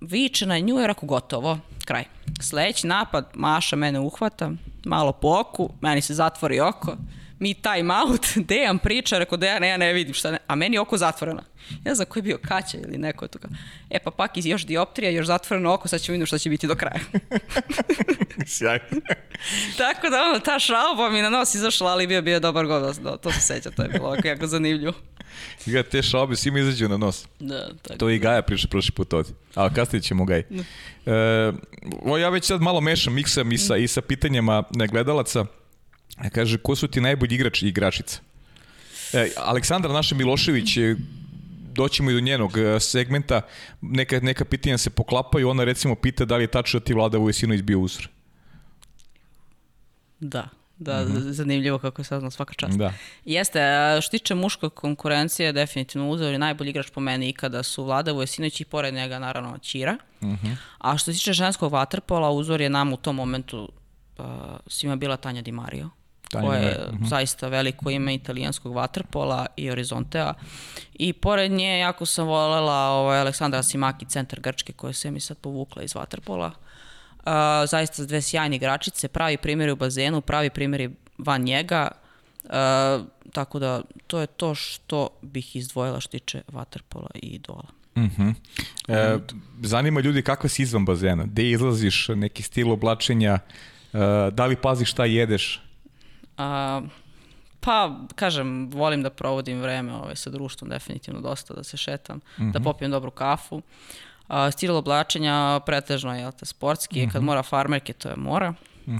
viče na nju, jer ako gotovo, kraj. Sledeći napad, Maša mene uhvata, malo po oku, meni se zatvori oko, mi time out, Dejan priča, rekao Dejan, ja ne vidim šta ne, a meni je oko zatvoreno. Ne znam ko je bio Kaća ili neko je tu kao, e pa pak iz još dioptrija, još zatvoreno oko, sad ćemo vidjeti šta će biti do kraja. Sjajno. Tako da ono, ta šalba mi na nos izašla, ali bio bio dobar god, da, to se seća, to je bilo ovako jako zanimljivo. Ja, te šalbe svima izađu na nos. Da, tako. To i Gaja priča prošli put ovdje. A kasnije ćemo Gaj. E, o, ja već sad malo mešam, miksam i sa, i sa pitanjima gledalaca. E, Kaže, ko su ti najbolji igrači i igračica? E, Aleksandra Naša Milošević, doćemo i do njenog e, segmenta, neka, neka pitanja se poklapaju, ona recimo pita da li je tačno da ti Vlada Vujasinović bio uzor. Da, da, zanimljivo kako je saznao svaka čast. Da. Jeste, što tiče muške konkurencije, definitivno uzor je najbolji igrač po meni ikada su Vlada Vujasinović i pored njega naravno Ćira. A što se tiče ženskog vaterpola, uzor je nam u tom momentu uh, svima bila Tanja Di Mario. Tanja koja Di je Mario, mhm. zaista veliko ime italijanskog vaterpola i Horizontea. I pored nje jako sam volela ovaj, Aleksandra Simaki, centar Grčke, koja se mi sad povukla iz vaterpola. Uh, zaista dve sjajne igračice, pravi primjeri u bazenu, pravi primjeri van njega. Uh, tako da to je to što bih izdvojila što tiče vaterpola i idola. Mhm. E, zanima ljudi kako si izvan bazena, gde izlaziš, neki stil oblačenja, e, da li paziš šta jedeš? A, pa, kažem, volim da provodim vreme ovaj, sa društvom, definitivno dosta, da se šetam, da popijem dobru kafu. A, stil oblačenja pretežno je te, sportski, kad mora farmerke, to je mora.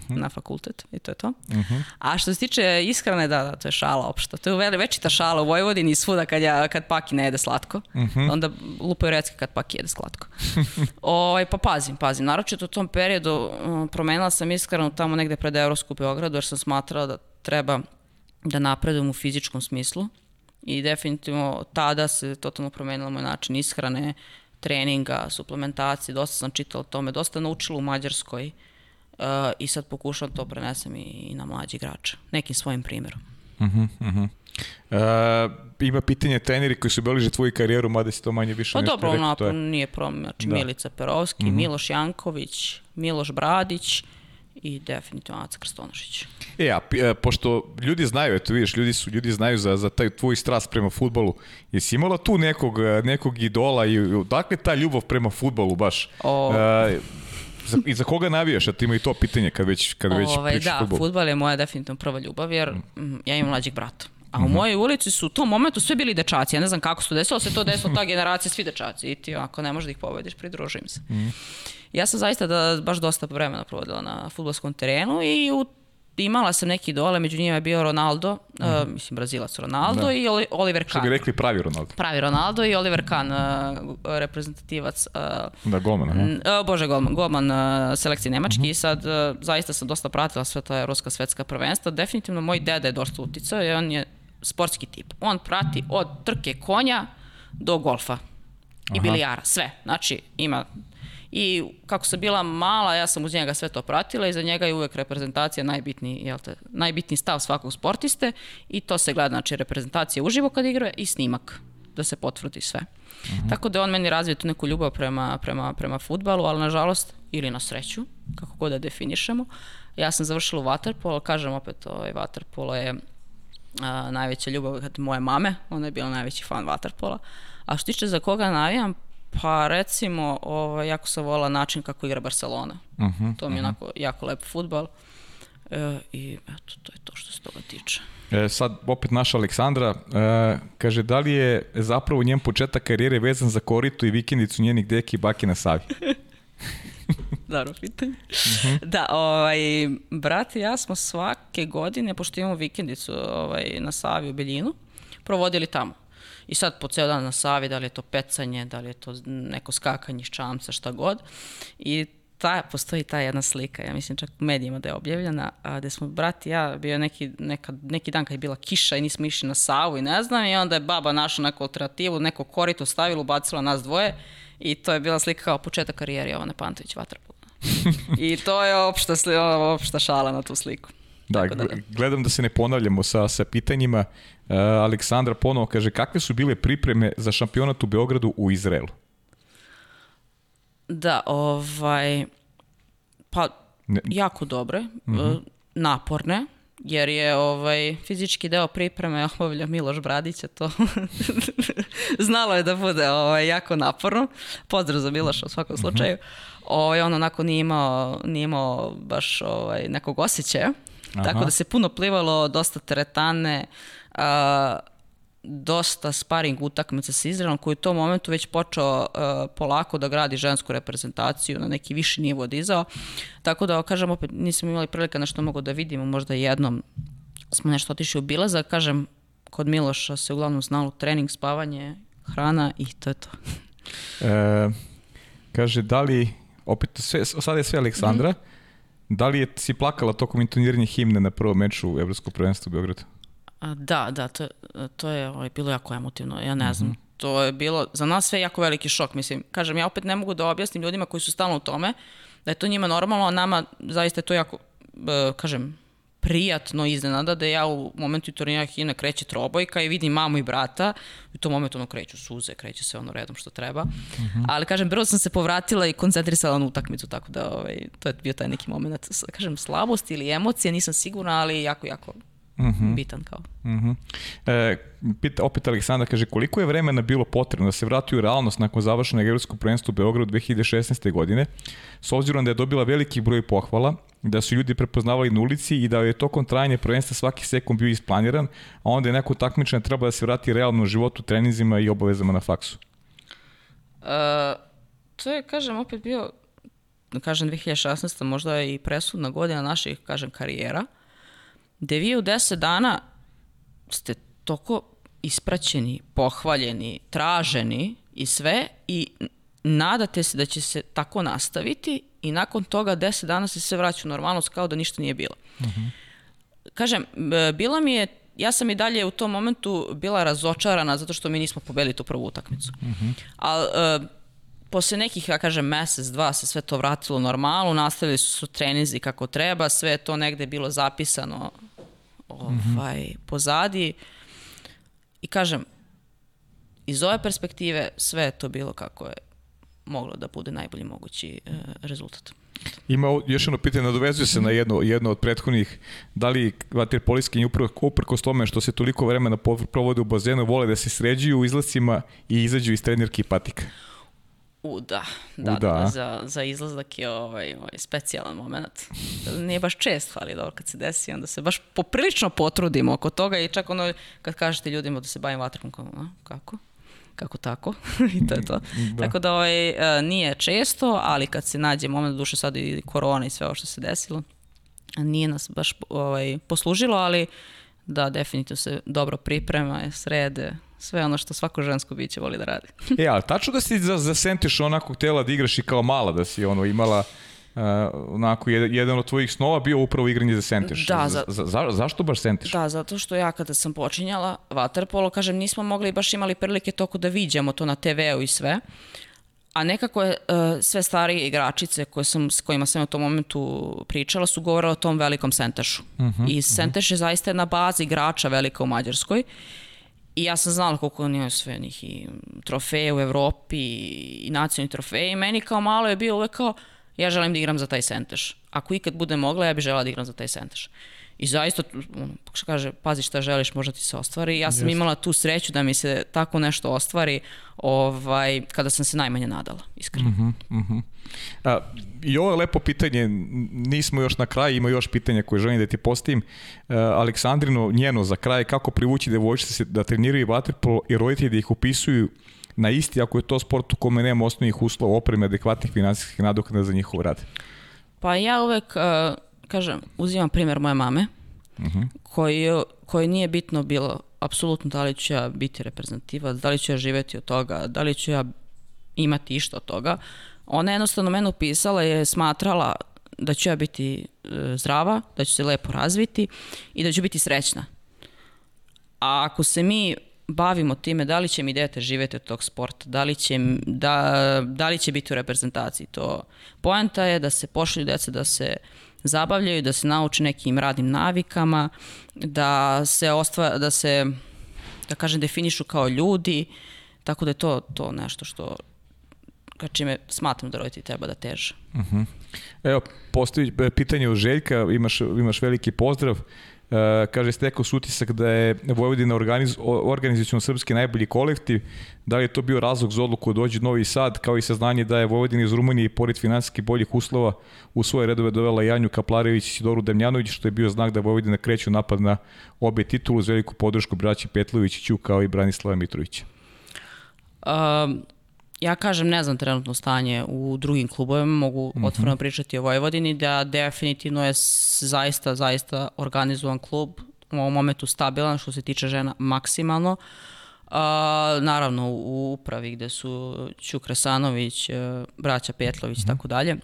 Na fakultet i to je to. A što se tiče ishrane, da, da, to je šala opšta. To je veli, večita šala u Vojvodini i svuda kad, ja, kad Paki ne jede slatko. Onda lupaju recke kad Paki jede slatko. ovaj, pa pazim, pazim. Naročito u tom periodu um, promenila sam ishranu tamo negde pred Evropsku Beogradu jer sam smatrala da treba da napredujem u fizičkom smislu i definitivno tada se totalno promenila moj način ishrane, treninga, suplementacije, dosta sam čitala o tome, dosta naučila u Mađarskoj uh, i sad pokušavam to prenesem i, i na mlađi igrače, nekim svojim primjerom. E, ima pitanje treneri koji su beleže tvoju karijeru, mada si to manje više Pa nešto dobro, rekao, to je- nije problem, znači Da. Milica Perovski, Miloš Janković, Miloš Bradić i definitivno Aca Krstonošić. E, a, pi- e, pošto ljudi znaju, eto vidiš, ljudi, su, ljudi znaju za, za taj tvoj strast prema futbolu, jesi imala tu nekog, e, nekog idola i odakle ta ljubav prema futbolu baš? O. E, za, I za koga navijaš? A ti ima i to pitanje kad već, kad već Ovaj, pričaš da, futbol. futbal je moja definitivno prva ljubav, jer mm, ja imam mlađeg brata. A u mojoj ulici su u tom momentu sve bili dečaci. Ja ne znam kako se to desilo, se to desilo ta generacija, svi dečaci. I ti ako ne možeš da ih pobediš, pridruži im se. Ja sam zaista da, baš dosta vremena provodila na futbolskom terenu i u, imala sam neki dole, među njima je bio Ronaldo, uh, mislim Brazilac Ronaldo i Oli- Oliver Što Kahn. bi rekli pravi Ronaldo. Pravi Ronaldo i Oliver Kahn, uh, reprezentativac uh, Da, golman. aha. N- e, Bože, golman, golman uh, selekcije Nemački i sad uh, zaista sam dosta pratila sve ta evropska svetska prvenstva. Definitivno moj deda je dosta uticao i on je sportski tip. On prati od trke konja do golfa i bilijara, sve. Znači, ima I kako sam bila mala, ja sam uz njega sve to pratila i za njega je uvek reprezentacija najbitniji, jel te, najbitniji stav svakog sportiste i to se gleda, znači reprezentacija uživo kad igra i snimak da se potvrdi sve. Tako da on meni razvio tu neku ljubav prema, prema, prema futbalu, ali nažalost, ili na sreću, kako god da definišemo, ja sam završila u Waterpolo, kažem opet, ovaj Waterpolo je a, najveća ljubav kad moje mame, ona je bila najveći fan Waterpola. A što tiče za koga navijam, pa recimo, ovaj, jako sam volila način kako igra Barcelona. to mi je onako jako lep futbal. E, I eto, to je to što se toga tiče. E, sad opet naša Aleksandra e, kaže da li je zapravo njen početak karijere vezan za koritu i vikendicu njenih deki i baki na Savi? Dobro pitanje. Da, ovaj, brat i ja smo svake godine, pošto imamo vikendicu ovaj, na Savi u Beljinu, provodili tamo. I sad po ceo dan na Savi, da li je to pecanje, da li je to neko skakanje iz čamca, šta god. I ta, postoji ta jedna slika, ja mislim čak u medijima da je objavljena, a, gde smo brat i ja, bio neki, neka, neki dan kad je bila kiša i nismo išli na Savu i ne znam, i onda je baba našla neku alternativu, neko korito stavila, ubacila nas dvoje i to je bila slika kao početak karijere Jovane Pantović Vatrpola. I to je opšta, opšta šala na tu sliku. Da, da, da. gle- gledam da se ne ponavljamo sa, sa pitanjima. E, Aleksandra ponovo kaže kakve su bile pripreme za šampionat u Beogradu u Izraelu? Da, ovaj, pa Ne- jako dobre, e, naporne, jer je ovaj, fizički deo pripreme obavlja Miloš Bradić, a to znalo je da bude ovaj, jako naporno. Pozdrav za Miloša u svakom slučaju. Ovaj, on onako nije imao, nije imao baš ovaj, nekog osjećaja. Aha. Tako da se puno plivalo, dosta teretane, a, dosta sparing utakmica sa Izraelom koji u tom momentu već počeo uh, polako da gradi žensku reprezentaciju na neki viši nivo dizao. Tako da, kažem, opet nismo imali prilika na što mogu da vidimo, možda jednom smo nešto otišli u bilaza, kažem, kod Miloša se uglavnom znalo trening, spavanje, hrana i to je to. E, kaže, da li, opet, sve, sad je sve Aleksandra, mm -hmm. Da li je, si plakala tokom intoniranja himne na prvom meču u Evropskom prvenstvu u Beogradu? Da, da, to, to je ovaj, bilo jako emotivno, ja ne znam. Mm -hmm. To je bilo za nas sve jako veliki šok, mislim. Kažem, ja opet ne mogu da objasnim ljudima koji su stalno u tome, da je to njima normalno, a nama zaista je to jako, kažem, prijatno iznenada da ja u momentu turnira Hina kreće trobojka i vidim mamu i brata i u tom momentu ono kreću suze, kreće se ono redom što treba. Mm -hmm. Ali kažem, brzo sam se povratila i koncentrisala na utakmicu, tako da ovaj, to je bio taj neki moment, kažem, slabost ili emocije, nisam sigurna, ali jako, jako mm -hmm. bitan kao. Mm -hmm. e, pita, opet Aleksandar kaže koliko je vremena bilo potrebno da se vrati u realnost nakon završenog evropskog prvenstva u Beogradu 2016. godine, s obzirom da je dobila veliki broj pohvala, da su ljudi prepoznavali na ulici i da je tokom trajanja prvenstva svaki sekund bio isplaniran, a onda je neko takmičenje treba da se vrati realno u životu, treninzima i obavezama na faksu. Uh, to je, kažem, opet bio, da kažem, 2016. možda i presudna godina naših, kažem, karijera. Uh, gde vi u 10 dana ste toko ispraćeni, pohvaljeni, traženi i sve i nadate se da će se tako nastaviti i nakon toga 10 dana se sve vraća u normalnost kao da ništa nije bilo. Uh mhm. -huh. Kažem, bila mi je ja sam i dalje u tom momentu bila razočarana zato što mi nismo pobedili tu prvu utakmicu. Mhm. -huh. Ali uh, posle nekih, ja kažem, mesec, dva se sve to vratilo normalno, nastavili su, su trenizi kako treba, sve je to negde bilo zapisano ovaj, mm -hmm. pozadi. I kažem, iz ove perspektive sve je to bilo kako je moglo da bude najbolji mogući e, rezultat. Ima još jedno pitanje, nadovezuje se na jedno, jedno od prethodnih, da li vaterpolijski uprkos tome što se toliko vremena provode u bazenu, vole da se sređuju u izlacima i izađu iz trenerke i patika? U, da, da, U, da. da za, za izlazak je ovaj, ovaj specijalan moment. Nije baš čest, ali dobro kad se desi, onda se baš poprilično potrudimo oko toga i čak ono kad kažete ljudima da se bavim vatrom, kao, a, kako? kako tako, i to je to. Da. Tako da ovaj, e, nije često, ali kad se nađe moment, duše sad i korona i sve ovo što se desilo, nije nas baš ovaj, poslužilo, ali da, definitivno se dobro priprema, srede, sve ono što svako žensko biće voli da radi. e, ali tačno da si za, zasentiš onako tela da igraš i kao mala, da si ono imala Uh, onako, jedan od tvojih snova bio upravo igranje za sentiš. Da, za, za, za, zašto baš sentiš? Da, zato što ja kada sam počinjala vaterpolo, kažem, nismo mogli baš imali prilike toko da viđamo to na TV-u i sve. A nekako je uh, sve starije igračice koje sam, s kojima sam u tom momentu pričala su govorila o tom velikom sentešu. Uh mhm, -huh, I senteš uh -huh. je zaista jedna baza igrača velika u Mađarskoj. I ja sam znala koliko oni imaju sve njih i trofeje u Evropi i nacionalni trofeje i meni kao malo je bio uvek kao ja želim da igram za taj senteš. Ako ikad bude mogla, ja bih žela da igram za taj senteš. I zaista, što kaže, pazi šta želiš, možda ti se ostvari. Ja sam Just. imala tu sreću da mi se tako nešto ostvari ovaj, kada sam se najmanje nadala, iskreno. Uh -huh, uh -huh. A, I ovo je lepo pitanje, nismo još na kraju, ima još pitanja koje želim da ti postavim. A, Aleksandrino, njeno za kraj, kako privući devojčice da treniraju vaterpolo i roditelji da ih upisuju na isti ako je to sport u kome nema osnovnih uslova, opreme, adekvatnih finansijskih nadoknada za njihov rad? Pa ja uvek, uh, kažem, uzimam primer moje mame, uh mhm. -huh. koji, koji nije bitno bilo apsolutno da li ću ja biti reprezentativac, da li ću ja živeti od toga, da li ću ja imati išta od toga. Ona je jednostavno mene upisala je smatrala da ću ja biti e, zdrava, da ću se lepo razviti i da ću biti srećna. A ako se mi bavimo time da li će mi dete živeti od tog sporta, da li će, da, da li će biti u reprezentaciji, to poenta je da se pošalju deca da se zabavljaju, da se nauče nekim radnim navikama, da se ostva, da se da kažem definišu kao ljudi, tako da je to to nešto što ka čime smatram da roditelji treba da teže. Uh mhm. -huh. Evo, postoji e, pitanje od Željka, imaš, imaš veliki pozdrav. Kaže, stekao su utisak da je Vojvodina organiz, organizacijalno srpski najbolji kolektiv. Da li je to bio razlog za odluku da dođe Novi Sad, kao i saznanje da je Vojvodina iz Rumunije, pored finansijskih boljih uslova, u svoje redove dovela Janju Kaplarević i Sidoru Demljanović, što je bio znak da Vojvodina kreće napad na obe titulu uz veliku podršku braći Petlović i Ću, kao i Branislava Mitrovića. Um, ja kažem, ne znam trenutno stanje u drugim klubovima, mogu mm -hmm. otvoreno pričati o Vojvodini, da definitivno je zaista, zaista organizovan klub, u ovom momentu stabilan što se tiče žena maksimalno. Uh, naravno u upravi gde su Ćuk Resanović, braća Petlović i mm -hmm. tako dalje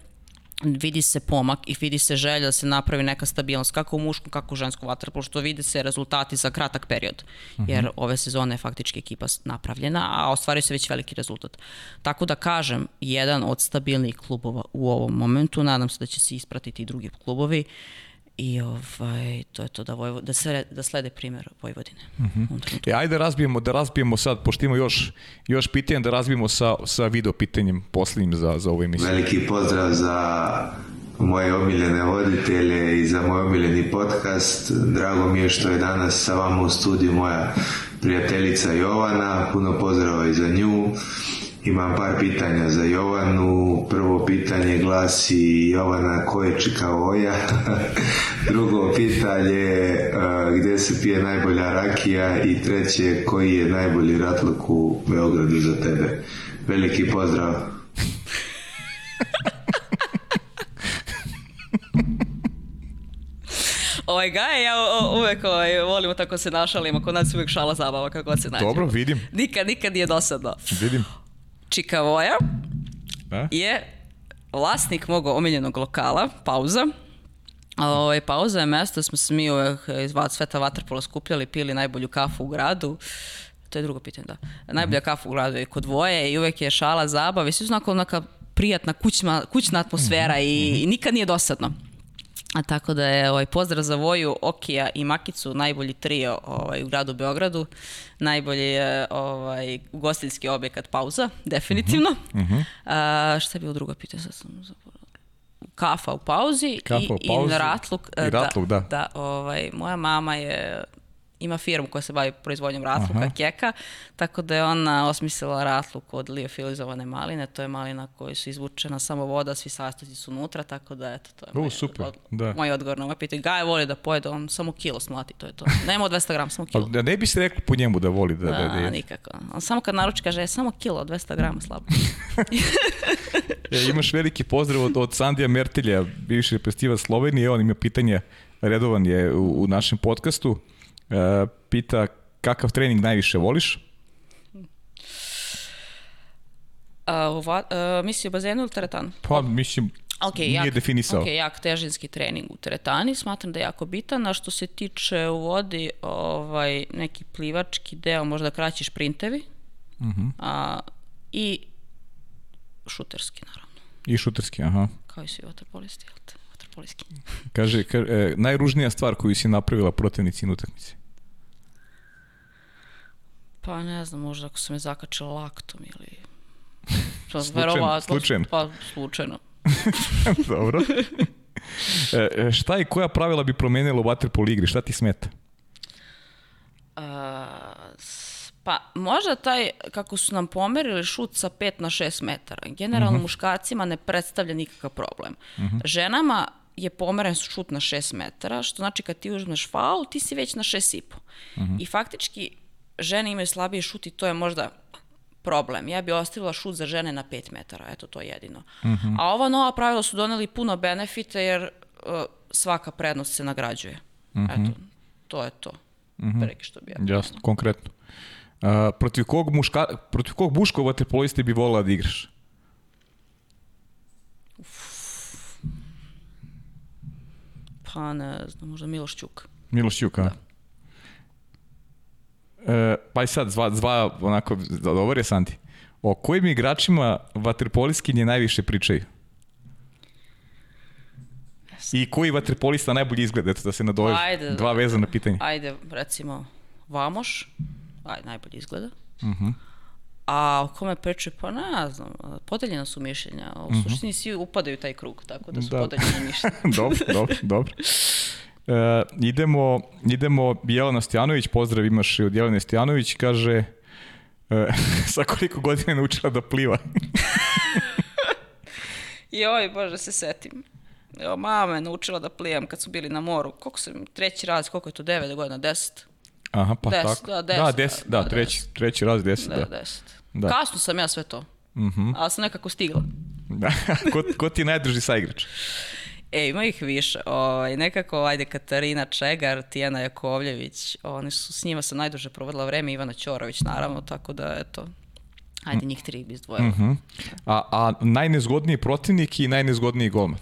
vidi se pomak i vidi se želja da se napravi neka stabilnost kako u muškom, kako u ženskom vaterpolu, što vide se rezultati za kratak period, jer uh -huh. ove sezone je faktički ekipa napravljena, a ostvario se već veliki rezultat. Tako da kažem, jedan od stabilnijih klubova u ovom momentu, nadam se da će se ispratiti i drugi klubovi, uh, I ovaj, to je to da, Vojvo, da, se, da slede primjer Vojvodine. Uh mhm. -huh. e, ajde razbijemo, da razbijemo sad, pošto ima još, još pitanja, da razbijemo sa, sa video pitanjem posljednjim za, za ovu emisiju. Veliki pozdrav za moje omiljene voditelje i za moj omiljeni podcast. Drago mi je što je danas sa vama u studiju moja prijateljica Jovana. Puno pozdrava i za nju. Imam par pitanja za Jovanu. Prvo pitanje glasi Jovana ko je Čikavoja? Drugo pitanje gdje se pije najbolja rakija? I treće koji je najbolji ratluk u Beogradu za tebe? Veliki pozdrav. ovaj gaj, ja uvek ovaj, volimo tako se našalimo, kod nas uvek šala zabava kako se nađe. Dobro, vidim. Nikad, nikad nije dosadno. Vidim. Čikavoja A? je vlasnik mog omiljenog lokala, Pauza. Ovaj, pauza je mesto, smo se mi uvek iz Sveta Vatrpola skupljali, pili najbolju kafu u gradu. To je drugo pitanje, da. Najbolja kafa u gradu je kod dvoje i uvek je šala, zabav i sve su onako neka prijatna kućna, kućna atmosfera mm -hmm. i, i nikad nije dosadno. A tako da je ovaj, pozdrav za Voju, Okija i Makicu, najbolji trio ovaj, u gradu Beogradu. Najbolji je ovaj, ugostiteljski objekat Pauza, definitivno. Uh -huh. Uh -huh. A, šta je bilo drugo pitanje? Sad sam Kafa u pauzi, Kafa i, u pauzi i ratluk. I ratluk, da. Da, da ovaj, moja mama je ima firmu koja se bavi proizvodnjom ratluka, Aha. keka, tako da je ona osmislila ratluk od liofilizovane maline, to je malina koja su izvučena samo voda, svi sastojci su unutra, tako da eto, to je U, moj, super, od, da. moj odgovor na ovaj pitanje. Gaje voli da pojede, on samo kilo smlati, to je to. Nema od 200 grama, samo kilo. Da ne bi se rekao po njemu da voli da, da, da, da je. nikako. On samo kad naruči kaže, je samo kilo, 200 grama slabo. e, imaš veliki pozdrav od, od Sandija Mertilja, bivši reprezentativac Slovenije, on ima pitanje, redovan je u, u našem podcastu. E, pita kakav trening najviše voliš? A, uh, uh, misli u bazenu ili teretanu? Pa, mislim, okay, nije jak, definisao. Ok, jak težinski trening u teretani, smatram da je jako bitan, a što se tiče u vodi, ovaj, neki plivački deo, možda kraći šprintevi, uh mhm. -huh. a, i šuterski, naravno. I šuterski, aha. Kao i svi vaterpolisti, jel te? Vaterpoliski. Kaže, ka, e, najružnija stvar koju si napravila protivnici na utakmici? Pa ne znam, možda ako se me zakačila laktom ili... Pa, slučajno, slučajno. Pa slučajno. Dobro. E, e, šta i koja pravila bi promenila u Waterpolo igri? Šta ti smeta? Uh, pa možda taj, kako su nam pomerili šut sa 5 na 6 metara. Generalno uh mhm. -huh. muškarcima ne predstavlja nikakav problem. Uh mhm. -huh. Ženama je pomeren šut na 6 metara, što znači kad ti uzmeš faul, ti si već na 6,5. Uh -huh. I faktički žene imaju slabiji šut i to je možda problem. Ja bih ostavila šut za žene na 5 metara, eto to je jedino. Uh mhm. -huh. A ova nova pravila su doneli puno benefita jer uh, svaka prednost se nagrađuje. Uh mhm. -huh. Eto, to je to. Uh -huh. Preki što bi ja. Jasno, konkretno. Uh, protiv kog muška, protiv kog muškog vaterpolista bi volila da igraš? Uf. Pa ne znam, možda Miloš Ćuk. Miloš Ćuk, a? Da. E, pa i sad, zva, zva onako, dobro je Santi. O kojim igračima vaterpoliskinje najviše pričaju? I koji vaterpolista najbolje izgleda? Eto da se nadoveže. Ajde, Dva vezana pitanja. Ajde, recimo, Vamoš, ajde, najbolje izgleda. Uh mhm. -huh. A o kome pričaju, pa ne znam, podeljena su mišljenja. U uh mhm. -huh. suštini svi upadaju taj krug, tako da su da. podeljena mišljenja. dobro, dobro, dobro. E, idemo, idemo, Jelena Stojanović, pozdrav imaš i od Jelene Stojanović, kaže, e, sa koliko godina je naučila da pliva? Joj, bože, se setim. Evo, mama me naučila da plivam kad su bili na moru. Koliko sam, treći raz, koliko je to, 9 godina, 10? Aha, pa Deset, tako. da, deset, da, deset, da, da, treći, treći raz deset, Da, da. 10. Da. Kasno sam ja sve to. Mhm. Ali sam nekako stigla. Da. ko, ko ti je najdrži saigrač? E, ima ih više. Ovaj, nekako, ajde, Katarina Čegar, Tijana Jakovljević, oni su, s njima sam najduže provodila vreme, Ivana Ćorović, naravno, tako da, eto, ajde, njih tri bi izdvojila. Mhm. A, a najnezgodniji protivnik i najnezgodniji golman?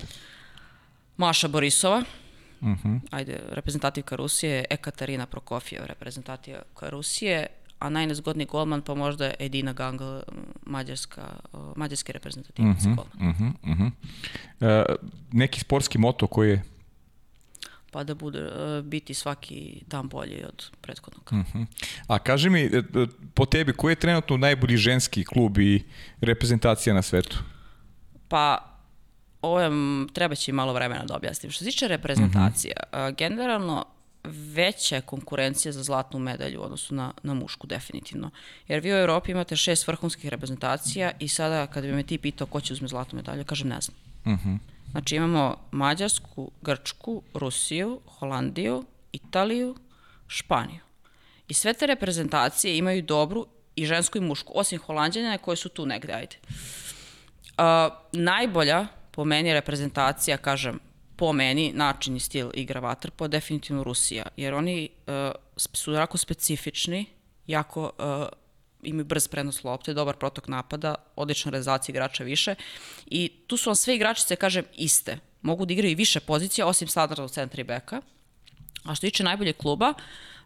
Maša Borisova, Mhm. ajde, reprezentativka Rusije, Ekaterina Prokofjeva, reprezentativka Rusije, a najnezgodniji golman pa možda Edina Gangl, mađarska, mađarski reprezentativac golman. Mhm, mhm. E, neki sportski moto koji je Pa da bude e, biti svaki dan bolji od prethodnog. Mhm. A kaži mi, e, e, po tebi, koji je trenutno najbolji ženski klub i reprezentacija na svetu? Pa, ovo je, treba će malo vremena da objasnim. Što se tiče reprezentacija, a, generalno veća je konkurencija za zlatnu medalju u odnosu na, na mušku, definitivno. Jer vi u Europi imate šest vrhunskih reprezentacija i sada kada bi me ti pitao ko će uzme zlatnu medalju, kažem ne znam. Znači imamo Mađarsku, Grčku, Rusiju, Holandiju, Italiju, Španiju. I sve te reprezentacije imaju dobru i žensku i mušku, osim Holandjana koje su tu negde, ajde. Uh, najbolja po meni reprezentacija, kažem, po meni, način i stil igra vaterpo, definitivno Rusija, jer oni uh, su jako specifični, jako uh, imaju brz prenos lopte, dobar protok napada, odlična realizacija igrača više i tu su vam sve igračice, kažem, iste. Mogu da igraju i više pozicija, osim standardnog centra i beka. A što tiče najbolje kluba,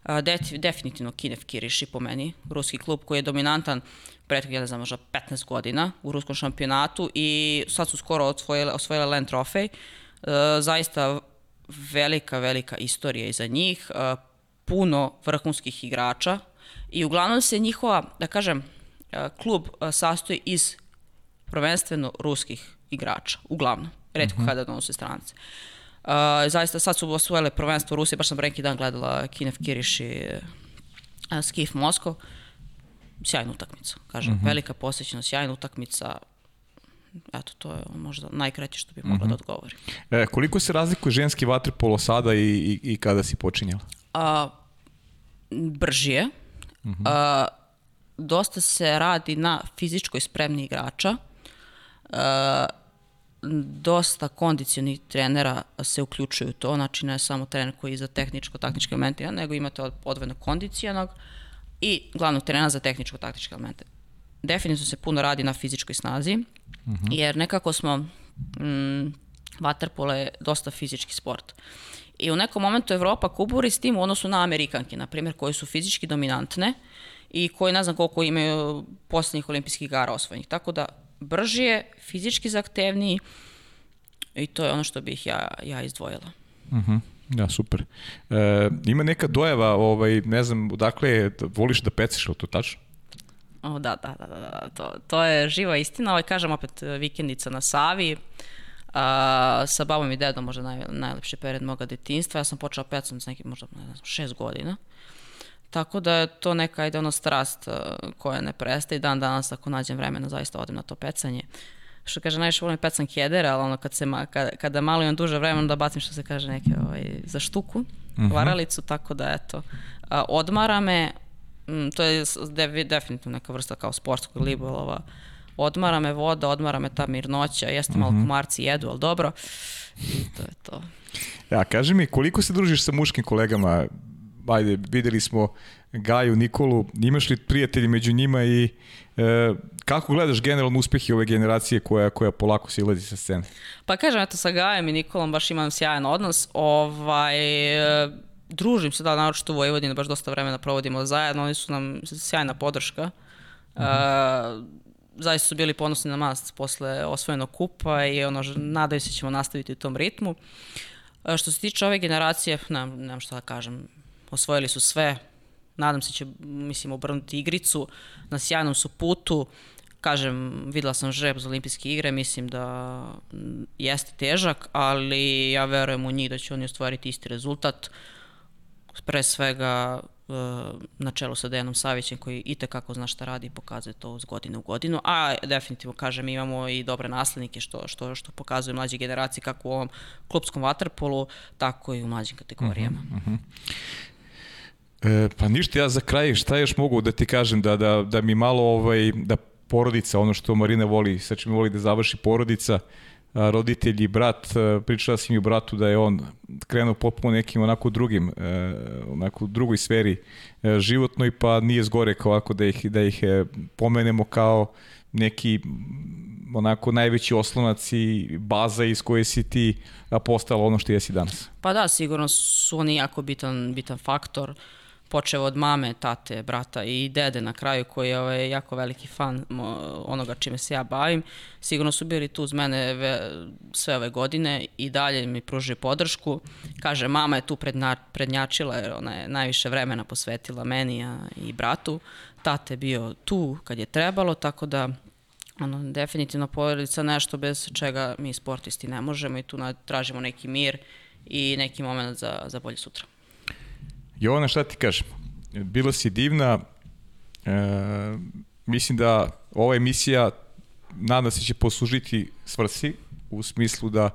a, def- definitivno Kinev Kiriši po meni, ruski klub koji je dominantan prethodnih, ja ne znam, možda 15 godina u ruskom šampionatu i sad su skoro osvojile, osvojile Land Trophy. E, zaista velika, velika istorija iza njih, e, puno vrhunskih igrača i uglavnom se njihova, da kažem, e, klub e, sastoji iz prvenstveno ruskih igrača, uglavnom. Redko kada donose strance. Uh, zaista sad su osvojile prvenstvo Rusije, baš sam pre neki dan gledala Kinev Kiriš i uh, Skif Moskov. Sjajna utakmica, kažem, velika posjećenost, sjajna utakmica. Eto, to je možda najkraće što bi mogla da odgovorim. E, koliko se razlikuje ženski vaterpolo sada i, i, i kada si počinjala? A, brži je. A, dosta se radi na fizičkoj spremni igrača. A, dosta kondicionih trenera se uključuju u to, znači ne samo trener koji je za tehničko-taktičke elemente, nego imate od- odvojenog kondicionog i glavnog trenera za tehničko-taktičke elemente. Definitivno se puno radi na fizičkoj snazi, jer nekako smo, mm, vaterpolo je dosta fizički sport. I u nekom momentu Evropa kuburi s tim u odnosu na Amerikanke, na primjer, koje su fizički dominantne i koje ne znam koliko imaju posljednjih olimpijskih igara osvojenih. Tako da brži je, fizički zahtevniji i to je ono što bih ja, ja izdvojila. Mhm. Da, super. E, ima neka dojava, ovaj, ne znam, odakle je, voliš da peciš, to tačno? O, da, da, da, da, da, to, to je živa istina. Ovaj, kažem opet, vikendica na Savi, a, sa babom i dedom možda naj, najlepši period moga detinstva. Ja sam počela pecam s nekim možda, ne znam, šest godina. Tako da je to neka ide ono strast koja ne prestaje i dan danas ako nađem vremena zaista odem na to pecanje. Što kaže, najviše volim pecam kjedere, ali ono kad se ma, kada, kada malo imam duže vremena da bacim što se kaže neke ovaj, za štuku, varalicu, tako da eto, odmara me, Mm, to je definitivno neka vrsta kao sportskog ribolova. Odmara me voda, odmara me ta mirnoća, jeste malo komarci jedu, ali dobro. I to je to. Ja, kaži mi, koliko se družiš sa muškim kolegama? Ajde, videli smo Gaju, Nikolu, imaš li prijatelji među njima i e, kako gledaš generalno uspehe ove generacije koja, koja polako silazi sa scene? Pa kažem, eto, sa Gajem i Nikolom baš imam sjajan odnos. Ovaj, e, družim se, da, naročito u Vojvodini, baš dosta vremena provodimo zajedno. Oni su nam sjajna podrška. E, zaista su bili ponosni na nas posle osvojenog kupa i ono, nadaju se ćemo nastaviti u tom ritmu. E, što se tiče ove generacije, nemam, nemam šta da kažem, osvojili su sve, nadam se će, mislim, obrnuti igricu, na sjajnom su putu, kažem, videla sam žreb za olimpijske igre, mislim da jeste težak, ali ja verujem u njih da će oni ostvariti isti rezultat. Pre svega e, na čelu sa Dejanom Savićem koji i tekako zna šta radi i pokazuje to iz godine u godinu, a definitivno kažem imamo i dobre naslednike što, što, što pokazuju mlađe generacije kako u ovom klubskom vaterpolu, tako i u mlađim kategorijama. Uh -huh, uh -huh. E, pa ništa, ja za kraj šta još mogu da ti kažem, da, da, da mi malo ovaj, da porodica, ono što Marina voli, sa čim voli da završi porodica, roditelji, brat, pričala si mi u bratu da je on krenuo potpuno nekim onako drugim, e, onako drugoj sferi e, životnoj, pa nije zgore kao ovako da ih, da ih e, pomenemo kao neki onako najveći oslonac i baza iz koje si ti postala ono što jesi danas. Pa da, sigurno su oni jako bitan, bitan faktor. Uh, počeo od mame, tate, brata i dede na kraju koji je ovaj, jako veliki fan onoga čime se ja bavim. Sigurno su bili tu uz mene sve ove godine i dalje mi pružuje podršku. Kaže, mama je tu predna, prednjačila jer ona je najviše vremena posvetila meni a, i bratu. Tate je bio tu kad je trebalo, tako da ono, definitivno porodica nešto bez čega mi sportisti ne možemo i tu tražimo neki mir i neki moment za, za bolje sutra. Jovana, šta ti kažem? Bila si divna. E, mislim da ova emisija nadam se će poslužiti svrsi u smislu da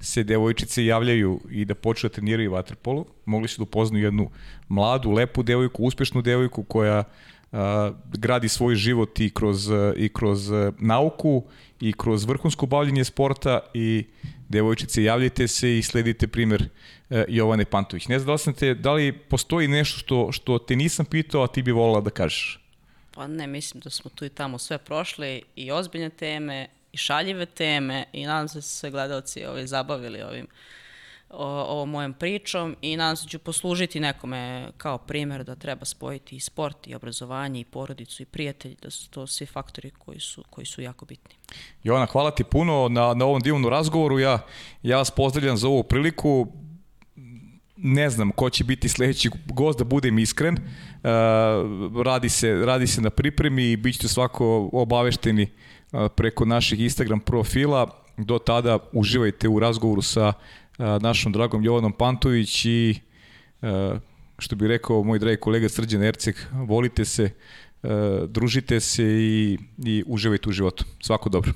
se devojčice javljaju i da počnu da treniraju vaterpolu. Mogli su da upoznaju jednu mladu, lepu devojku, uspešnu devojku koja a, gradi svoj život i kroz, i kroz nauku i kroz vrhunsko bavljenje sporta i devojčice javljajte se i sledite primer E, Jovane Pantović. Ne znam da li, sam te, da li postoji nešto što, što te nisam pitao, a ti bi volila da kažeš? Pa ne, mislim da smo tu i tamo sve prošli i ozbiljne teme i šaljive teme i nadam se da su se gledalci ovaj, zabavili ovim o, ovom mojom pričom i nadam se da ću poslužiti nekome kao primer da treba spojiti i sport i obrazovanje i porodicu i prijatelj, da su to svi faktori koji su, koji su jako bitni. Jovana, hvala ti puno na, na ovom divnom razgovoru. Ja, ja vas pozdravljam za ovu priliku ne znam ko će biti sledeći gost, da budem iskren. Uh, radi, se, radi se na pripremi i bit ćete svako obavešteni uh, preko naših Instagram profila. Do tada uživajte u razgovoru sa našom dragom Jovanom Pantović i što bi rekao moj dragi kolega Srđan Erceg, volite se, družite se i, i uživajte u životu. Svako dobro.